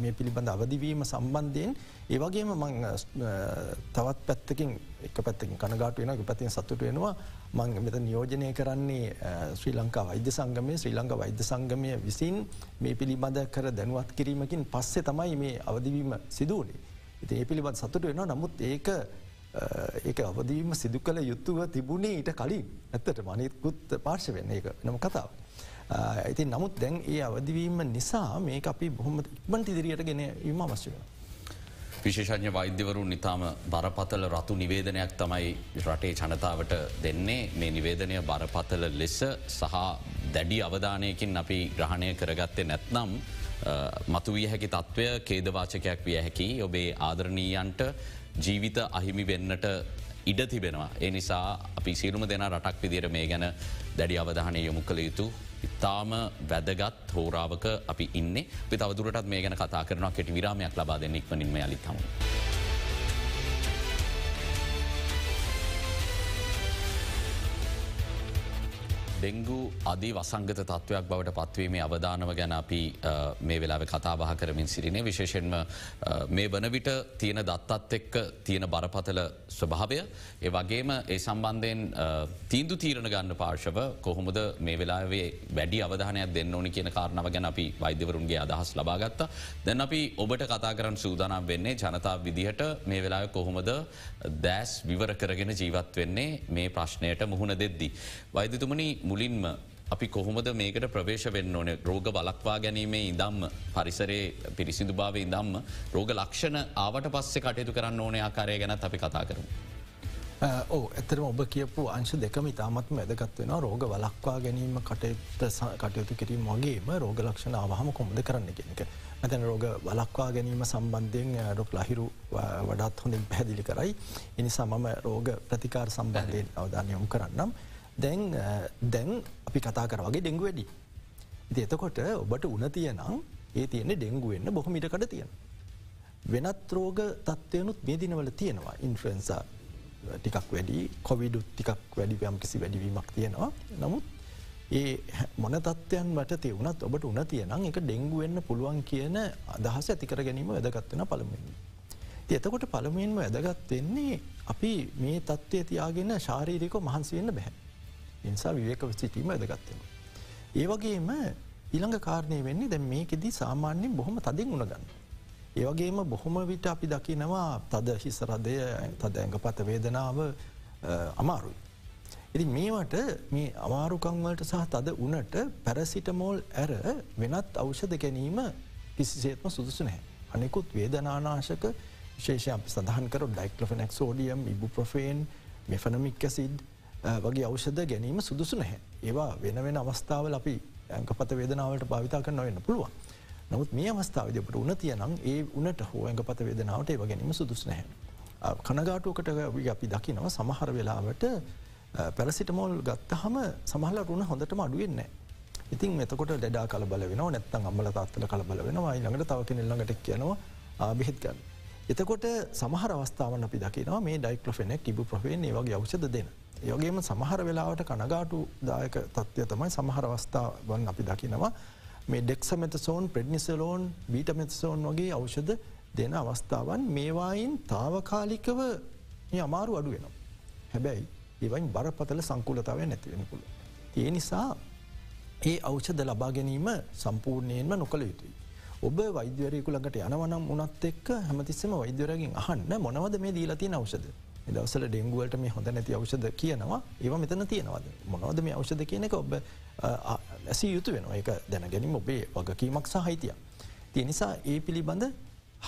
මේ පිළිබඳ අවදිවීම සම්බන්ධයෙන්. ඒවගේම මං තවත් පැත්තකින් එක පැත්තකින් කනගාට වෙන පැතින් සතුට වෙනවා. මං මෙත නියෝජනය කරන්නේ ශ්‍රී ලංකා වෛද්‍ය සංගමය. ශ්‍රී ලංඟ වෛද්‍ය සංගමය විසින් මේ පිළිබඳ කර දැනුවත් කිරීමකින් පස්සේ තමයි මේ අවදිවීම සිදුවනේ. ඉති ඒ පිළිබඳ සතුට වෙනවා. නමුත් ඒක ඒක අවදීම සිදු කළ යුතුව තිබුණේ ඊට කලින් ඇත්තට මනිකුත් පාර්ශ වෙන්න එක නම කතාව. ඇති නමුත් දැන් ඒ අවදිවීම නිසා මේ අපි බොහොම ඉක්මට ඉදිරියට ගෙන ඉම අවශ්‍ය වෙන. විශේෂඥ වෛද්‍යවරු නිතාම බරපතල රතු නිවේදනයක් තමයි රටේ ජනතාවට දෙන්නේ මේ නිවේදනය බරපතල ලෙස සහ දැඩි අවධානයකින් අපි ග්‍රහණය කරගත්තේ නැත්නම් මතුවිය හැකි තත්ත්වය කේදවාචකයක් විය හැකි ඔබේ ආදරණීයන්ට ජීවිත අහිමි වෙන්නට ඉඩ තිබෙනවා. ඒ නිසා අපි සිරුම දෙන රටක් විදිර මේ ගැන දැඩි අවධානය යොමු කළ යුතු. ඉතාම වැදගත් හෝරාවක අපි ඉන්න පි තවදුරටත් මේ ගැන කතා කරන කෙටි විරාමයක් ලබා දෙන්න ඉක්මනින්ම අලිත්තම. ඩෙංගු අධි වසංගත තත්ත්වයක් බවට පත්වීමේ අවධානව ගැන අපි අ, මේ වෙලාව කතාබහ කරමින් සිරිනේ විශේෂෙන්ම අ, මේ වන විට තියෙන දත්තත් එක්ක තියෙන බරපතල ස්වභාවය. ඒ වගේම ඒ සම්බන්ධයෙන් අ, තීන්දු තීරණ ගන්න පාර්ශව කොහොමද මේ වෙලාවේ වැඩි අවධානයක් දෙන්න ඕනි කියන කාරණාව ගැන අපි වෛද්‍යවරුන්ගේ අදහස් ලබාගත්ත. දැන් අපි ඔබට කතා කරන්න සූදානම් වෙන්නේ ජනතා විදිහට මේ වෙලා කොහොමද දෑස් විවර කරගෙන ජීවත් වෙන්නේ මේ ප්‍රශ්නයට මුහුණ දෙද්දි. වෛද්‍යතුමනි මුලින්ම අපි කොහොමද මේකට ප්‍රවේශ වෙන්න ඕන රෝග බලක්වා ගැනීමේ ඉදම්ම පරිසරේ පිරිසිදු භාව ඉදම්ම රෝග ලක්ෂණ ආවට පස්සේ කටයුතු කරන්න ඕනය ආකාරය ගැනත් අපි කතා කරමු. ඕ ඇතරම ඔබ කියපු අංශ දෙකම ඉතාමත්ම ඇදගත් වෙන රෝග වලක්වා ගැනීම කටයුත්ත ස- කටයුතු කිරීම වගේම රෝග ලක්ෂණ ආවහම කොමද කරන්න කෙනෙක. ඇතැන රෝග වලක්වා ගැනීම සම්බන්ධයෙන් රොක් ලහිරු ව- වඩාත් හොඳින් පැහැදිලි කරයි. එනිසා මම රෝග ප්‍රතිකාර සම්බන්ධයෙන් අවධානයොම් කරන්නම්. දැන් අ, දැන් අපි කතා කර වගේ ඩෙංගු වැඩි. ඉති එතකොට ඔබට උන තියනම් ඒ තියෙන ඩෙංගුවෙන්න්න බොහොම ඉටකට තියෙන. වෙනත් රෝග තත්වයනුත් මේ දිනවල තියෙනවා ඉන්ෆ්‍රන්සා ටිකක් වැඩි කොවිඩුත් ටිකක් වැඩි යම් කිසි වැඩිවීමක් තියෙනවා නමුත් ඒ මොන තත්වයන් වට තිවුණත් ඔබට උන තියනම් එක ඩෙංගුවෙන්න්න පුළුවන් කියන අදහස ඇතිකර ගැනීම වැදගත්වෙන පළමුවෙන්. එතකොට පළමුවෙන්ම වැදගත් වෙන්නේ අපි මේ තත්ත්වය තියාගෙන ශාරීරික මහන්සිවෙන්න බැහැ. ඉනිසා විවේක සිටීම වැදගත්වෙන. ඒවගේම ඊළඟ කාරණය වෙන්නේ දැන් මේකෙදී සාමාන්‍යෙන් බොහොම තදින් උනගන්න. ඒවගේම බොහොම විට අපි දකිනවා තද හිසරදය තද ඇඟපත වේදනාව අ, අමාරුයි. ඉති මේවට මේ අමාරුකංවලට සහ තද උනට පැරසිටමෝල් ඇර වෙනත් අවෂධ ගැනීම කිසිසේත්ම සුදුසු නැහැ. අනෙකුත් වේදනානාශක විශේෂය අපි සඳහන් කර ඩයික්ලොෆෙනෙක් සෝඩියම් ඉබු ප්‍රෆේන් මෙෆනමික්කසිඩ් වගේ අවෂධ ගැනීම සුදුසු නැහැ. ඒවා වෙන වෙන අවස්ථාවල අපි ඇංකපත වේදනාවට භාවිතා කරන්න වෙන්න පුළුවන්. නමුත් මේ අවස්ථාවදපට උන තියනම් ඒ උනට හෝ ඇඟපත වේදනාවට ඒව ගැනීම සුදුස් නැහැ. අ, කනගාටුවකට අපි දකිනව සමහර වෙලාවට පැරසිටමෝල් ගත්තහම සමහල රුණ හොඳටම අඩුවෙන්නේ. ඉතින් මෙතකොට ඩා කලබල වෙන නැත්තන් අම්මල තාත්තල කලබල වෙනවා ළඟට තවක ල්ලඟට කියනවා බෙහෙත් ගන්න. එතකොට සමහර අවස්ථාවන් අපි දකිනවා මේ ඩයික්ලොෆෙනෙක් ඉබු ප්‍රවේ ඒ වගේ අවෂද දෙන. ඒවගේම සමහර වෙලාවට කනගාටු දායක තත්ත්වය තමයි සමහර අවස්ථාවන් අපි දකිනවා මේ ඩෙක්සමෙතසෝන් ප්‍රඩ්නිසලෝන් බීටමෙතසෝන් වගේ අවෂධ දෙන අවස්ථාවන් මේවායින් තාවකාලිකව මේ අමාරු අඩු වෙනවා. හැබැයි ඒවයින් බරපතල සංකුලතාවය නැතිවෙන පුළ. ඒ නිසා ඒ අවෂධ ලබා ගැනීම සම්පූර්ණයෙන්ම නොකළ යුතුයි. ඔබ වෛද්‍යවරයකු ළඟට යනවනම් උනත් එක් හැමතිස්සම වෛද්‍යවරගෙන් අහන්න මොනවද මේ දීලතිය අවෂද. දවසල ඩෙංගුවලට මේ හොඳ නැති අවෂධ කියනවා. ඒව මෙතන තියෙනවද? මොනවද මේ අවෂධ කියනක ඔබ ඇසි යුතු වෙන එක දැනගැනින් ඔබේ වගකීමක් සහහිතිය. තිය නිසා ඒ පිළිබඳ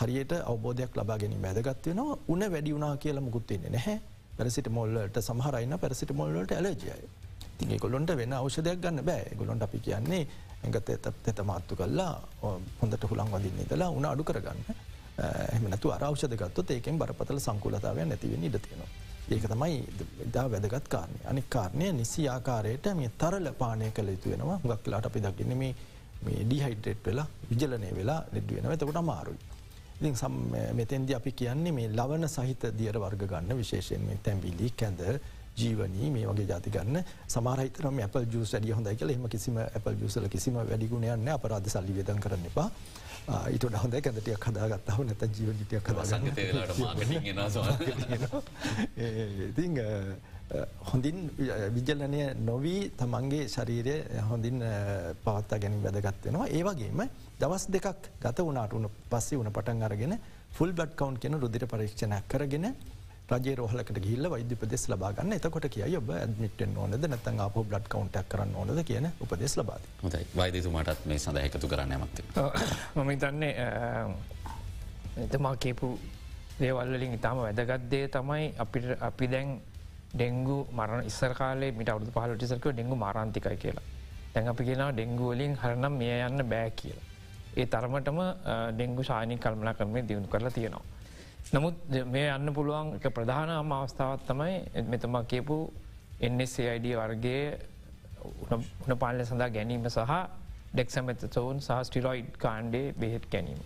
හරියට අවබෝධයක් ලබා ගැනීම වැදගත් වෙනවා. උන වැඩි වුණා කියලා මුකුත්තින්නේ නැහැ. පැරසිට මොල්ලට සමහරයින්න පැරසිට මොල්ලට ඇලජය. තින් ගොලොන්ට වෙන අවෂධයක් ගන්න බෑ. ගොලොන්ට අපි කියන්නේ ඇඟත තෙත මාත්තු කල්ලා හොඳට හුළන් වදින්නේ දලා උන අඩු කරගන්න. එමනතු අරෞෂධගත්තු ඒකෙන් බරපතල සංකුලතාවය නැතිවෙන ඉඩ තියෙනවා. ඒක තමයි ඉදා වැදගත් කාරණය. අනි කාරණය නිසි ආකාරයට මේ තරල පානය කළ යුතු වෙනවා. ගක් ලාට අපි දකින්න මේ මේ ඩිහයිඩ්‍රේට් වෙලා විජලනය වෙලා නෙඩ වෙනව. එතකොට මාරුයි. ඉතින් සම් මෙතැන්දි අපි කියන්නේ මේ ලවන සහිත දියර වර්ග ගන්න විශේෂයෙන් මේ තැම්බිලි කැඳ ජීවනී මේ වගේ ජාති ගන්න. සමහරහිතරම ඇපල් ජූස් වැඩිය හොඳයි කියල. එම කිසිම ඇපල් ජුසල කිසිම වැඩිගුණයන්න අපරාධ සල්ලි වෙදන් කරන්න එපා. ඊට හොඳ කැදටිය කදාගත්තාව නැත ජීවටිය ඉති හොඳින් විජලනය නොවී තමන්ගේ ශරීරය හොඳින් පවත්තා ගැනින් වැදගත්වෙනවා ඒවගේම දවස් දෙකක් ගත වනාට වුණ පස්සේ වන පටන් අරගෙන ෆුල් බඩ් කවන්් කියන රුදිර පරීක්ෂණයක් කරගෙන රජේ රෝහලකට ගිල්ල වෛද්‍ය ප්‍රදෙස් ලබාගන්න එතකොට කිය ඔබ ඇඩමිටෙන් ඕනද නැතන් අප බ්ලඩ් කවන්ටක් කරන්න ඕනද කියන උපදෙස් ලබාද හොඳයි වෛදතුමාටත් මේ සඳ එකතු කරන්න ඇමක්ති. මම තන්නේ එතමා කියපු දේවල්ලින් ඉතාම වැදගත්දේ තමයි අපිට අපි දැන් ඩෙංගු මරණ ඉස්සර කාලේ මිට අවුදු පහලටිසක ඩෙංගු මාරන්තිකයි කියලා. දැන් අපි කියෙන ඩෙංගුවලින් හරනම් මිය යන්න බෑ කියලා. ඒ තරමටම ඩෙංගු ශානී කල්මනා කරමේ දියුණු කරලා තියෙනවා. නමුත් මේ යන්න පුළුවන් එක ප්‍රධාන අම අවස්ථාවත් තමයි මෙතමා කියපු NSAID වර්ගේ උන පාලය සඳහා ගැනීම සහ ඩෙක්සමත සවුන් සහ ස්ටිරොයිඩ් කාණ්ඩේ බෙහෙත් ගැනීම.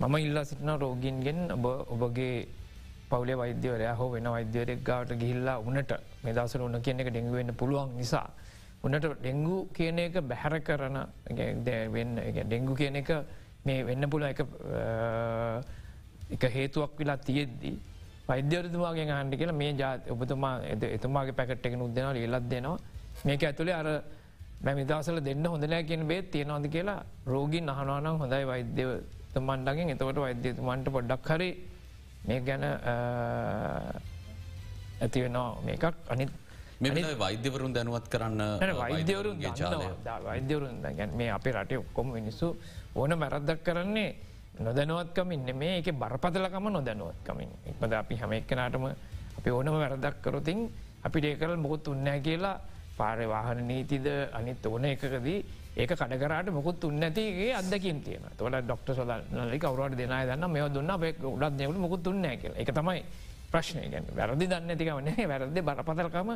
මම ඉල්ලා සිටින රෝගීන්ගෙන් ඔබ ඔබගේ පවලේ වෛද්‍යවරයා හෝ වෙන වෛද්‍යවරෙක් ගාවට ගිහිල්ලා උනට මෙදසර උන කියන එක ඩෙංගුවෙන්න පුළුවන් නිසා උන්නට ඩෙංගු කියන එක බැහැර කරන වෙන්න ඩෙංගු කියන එක මේ වෙන්න පුළ එක එක හේතුවක් වෙලා තියෙද්දී වෛද්‍යවරතුමාගේ හන්ඩි කියලා මේ ජාත ඔබතුමා එතුමාගේ පැකට්ගෙන උදෙන ඒලත් දෙනවා මේක ඇතුළේ අර මැමිදසල දෙන්න හොඳනෑ කියෙන් බේත් තියෙනවාද කියලා රෝගින් අහනවානම් හොඳයි වෛද්‍යවතුමන්ඩගෙන් එතවට වෛද්‍යතුමන්ට පොඩ්ඩක් හරි මේ ගැන ඇතිවෙනවා මේකක්. අනිත් මෙ වෛද්‍යවරුන් දැනුවත් කරන්න වෛද්‍යවරුන් ජාලය. වෛද්‍යවරුන් ගැන් මේ අපේ රටේ ඔක්කොම මිනිස්සු ඕන මැරද්දක් කරන්නේ නොදැනුවත්කමින් මේ එක බරපතලකම නොදැනුවත්කමින්. එක්මද අපි හැම එක්කනටම අපි ඕනම වැරදක් කරොතින් අපිට ඒකරල් මොකුත් උන්නෑ කියලා පාරය වාහන නීතිද අනිත් ඕන එකකදී ඒක කඩකරට මුකුත් උන්නඇතිගේ අදකින් තියෙන තොට ඩොක්ට සොද නලි කවරට දෙනා දන්න මෙ දුන්න උඩත් දෙවල මුකුත් උන්නෑ කියල. එක තමයි ප්‍රශ්නය ගැන වැරදි දන්න ඇතිකවන්නේ වැරදි බරපතලකම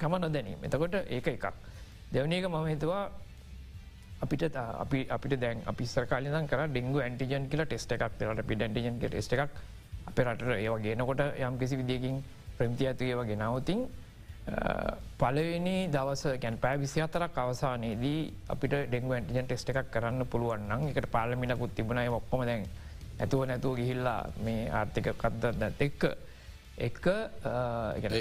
කම නොදැනීම. එතකොට ඒක එකක්. දෙවනක මම හිතුවා අපිට අපි අපිට දැන් අපි සරකාලන කර ඩෙංගු ඇන්ටිජන් කියල ටෙස්ට එකක් තෙරට පි ඩටිජන් ටෙස්ට එකක් අප රට ඒවා ගෙනකොට යම් කිසි විදිකින් ප්‍රම්ති ඇතුඒව ගෙනවතින් පලවෙනි දවස ගැන් පෑ විසි අතරක් අවසානයේදී අපිට ඩෙංගු ඇන්ටිජන් ටෙස්ට එකක් කරන්න පුළුවන්න එකට පාලමිනකුත් තිබුණයි ඔක්කොම දැන් ඇතුව නැතුව ගිහිල්ලා මේ ආර්ථික කද්දත් එක්ක එක්ක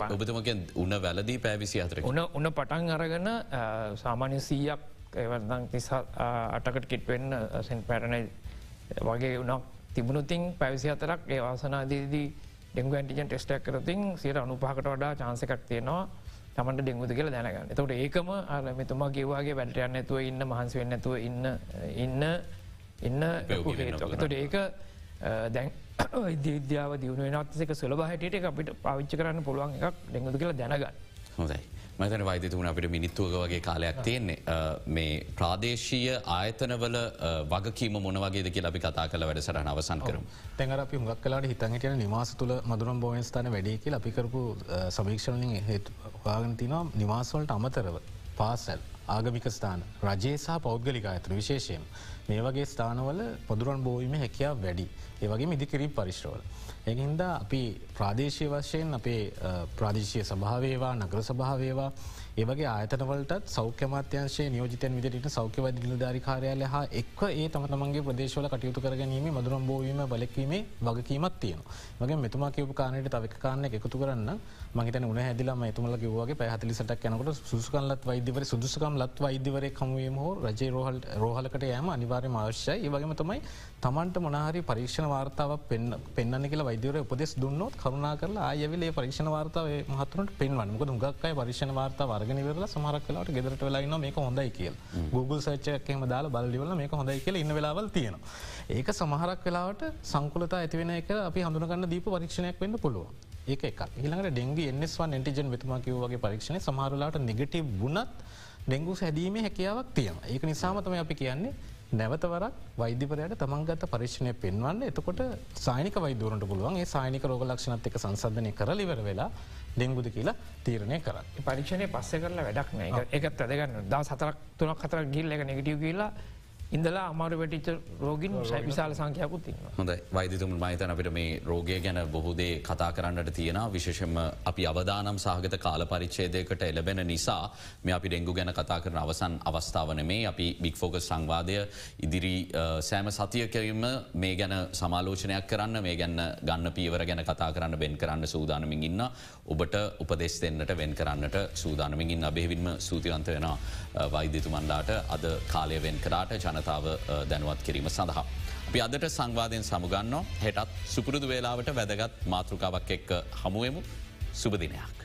ඔබතුමගෙන් උන්න වැලදී පැවිසි අතර උන උන පටන් අරගන සාමාන්‍ය සීයක් එවදං තිස අටකට කිට්වෙන්න සෙන් පැරණයි. වගේ උනක් තිබුණුතින් පැවිසි අතරක් ඒ වාසනාදීදී ඩෙංගු ඇන්ටිජන් ටෙස්ටක් කරතින් සියට අනුපාකට වඩා චාන්සකක් තියෙනවා තමට ඩෙංගුද කියල දැනගන්න. තවට ඒකම අර මෙතුමා කිවවාගේ වැටයන්න ඇතුව ඉන්න මහන්ස වෙන්න ඇතුව ඉන්න ඉන්න ඉන්න තොට ඒක දැන් විද්‍යාව දියුණුව නත්සක සුලබ හැටියට අපිට පවිච්ච කරන්න පුළුවන් එකක් ඩෙංගුද කියලා දැනගන්න. හොඳයි. මතන වෛදතුන අපිට මිනිත්තුවක වගේ කාලයක් තියෙන්නේ. මේ ප්‍රාදේශීය ආයතනවල වගකීම මොනවගේ කිය අපි කතා කල වැඩසට අවසන් කරම. තැඟර අපි හුඟක් කලාට හිතන්ගටන නිවාස තුළ මදුරම් බෝයස්ථාන වැඩියකි අපිකරපු සමීක්ෂණලින් හේතු වාගනතිනවා නිවාසවලට අමතරව පාසැල් ආගමික ස්ථාන රජයේ සහ පෞද්ගලික අයතන විශේෂයෙන් මේ වගේ ස්ථානවල පොදුරන් බෝවීම හැකියාව වැඩි. ඒවගේ ඉදිකිරීම් පරිශ්‍රවල. එහින්ද අපි ප්‍රාදේශය වශයෙන් අපේ ප්‍රාදේශය සභාවේවා නගර සභාවේවා ඒවගේ ආයතනවලට සෞඛ්‍යමාත්‍යංශය නියෝජතයන් විදිට සෞඛ්‍යවද නිලධාරි කාරයාල හා එක් ඒ තමන්ගේ ප්‍රදේශවල කටයුතු කරගැනීම මදුරම් බෝවීම බලක්වීමේ වගකීමත් තියෙන. වගේ මෙතුමා කියපු කානයට තවක කාරණය එකතු කරන්න මහිතන උන හැදිලම එතුමල කිවගේ පැහතිලිසට යනකට සුසුකන්ලත් වෛදවර සුදුසකම් ලත් වෛද්‍යවරය කමුවීම හෝ රජ රෝහල් රෝහලකට යෑම අනිවාර්ය අවශ්‍යයි ඒවගේම තමයි තමන්ට මොනහරි පරීක්ෂණ වාර්තාව පෙන්න්න කියලා වෛදවර උපදෙස් දුන්නොත් කරුණා කරලා ආයවිලේ පරීක්ෂණ වාර්තාව මහතුරට පෙන්වන්න මොක දුගක්කයි පරීක්ෂණ වාර්තාව වර්ගනිවරල සමහරක් කලාට ගෙදරට වෙලාන්න මේක හොඳයි කියල් Google සච්චයක්කම දාලා බලලිවල මේක හොඳයි කියල ඉන්න වෙලාවල් තියෙනවා. ඒක සමහරක් වෙලාවට සංකුලතා ඇතිවෙන එක අපි හඳුනගන්න දීප පරීක්ෂණයක් වෙන්න පුළුව. ඒක එක ඊළඟට ඩෙංගි එන්ස්වන් එන්ටිජන් වෙතුමා කිවගේ පරීක්ෂණ සමහරලාට නිගටව බුණත් ඩෙංගු හැදීම හැකියාවක් තියෙන ඒක නිසාමතම අපි කියන්නේ නැවතවරක් වෛද්‍යපරයට තමන්ගත පරිශ්ණය පෙන්වන්න. එතකොට සානික වෛදරට පුළුවන් ඒ සානික රෝග ලක්ෂණත් එක සංසධනය කරලිවර වෙලා ඩෙංගුද කියලා තීරණය කර. පරික්ෂණය පස්ස කරලා වැඩක් නෑ. එකත් ඇදගන්න දා සතරක් තුනක් කතර ගිල්ල එක නෙගටව කියලා ඉඳලා අමාරු වැටිච රෝගින් විශාල තින්න හොඳ වෛදතුම මහිතන අපට මේ රෝගය ගැන බොහෝදේ කතා කරන්නට තියෙන විශේෂම අපි අවදානම් සහගත කාල පරිච්චේදයකට එලබෙන නිසා මේ අපි ඩෙංගු ගැන කතා කරන අවසන් අවස්ථාවන මේ අපි බික්‍ෆෝකස් සංවාදය ඉදිරි සෑම සතියකරීම මේ ගැන සමාලෝචනයක් කරන්න මේ ගැන්න ගන්න පීවර ගැන කතා කරන්න බෙන් කරන්න සූදානමින් ඉන්න ඔබට උපදෙස් දෙන්නට වෙන් කරන්නට සූදානමින් ඉන්න. අබේවින්ම සූතිවන්ත වෙන වෛද්‍යතුමන්ලාට අද කාලය වෙන් කරාට. ජන ජනතාව දැනුවත් කිරීම සඳහා. අපි අදට සංවාධයෙන් සමුගන්න හෙටත් සුපුරුදු වේලාවට වැදගත් මාතෘකාවක් එක්ක හමුවමු සුබදිනයක්.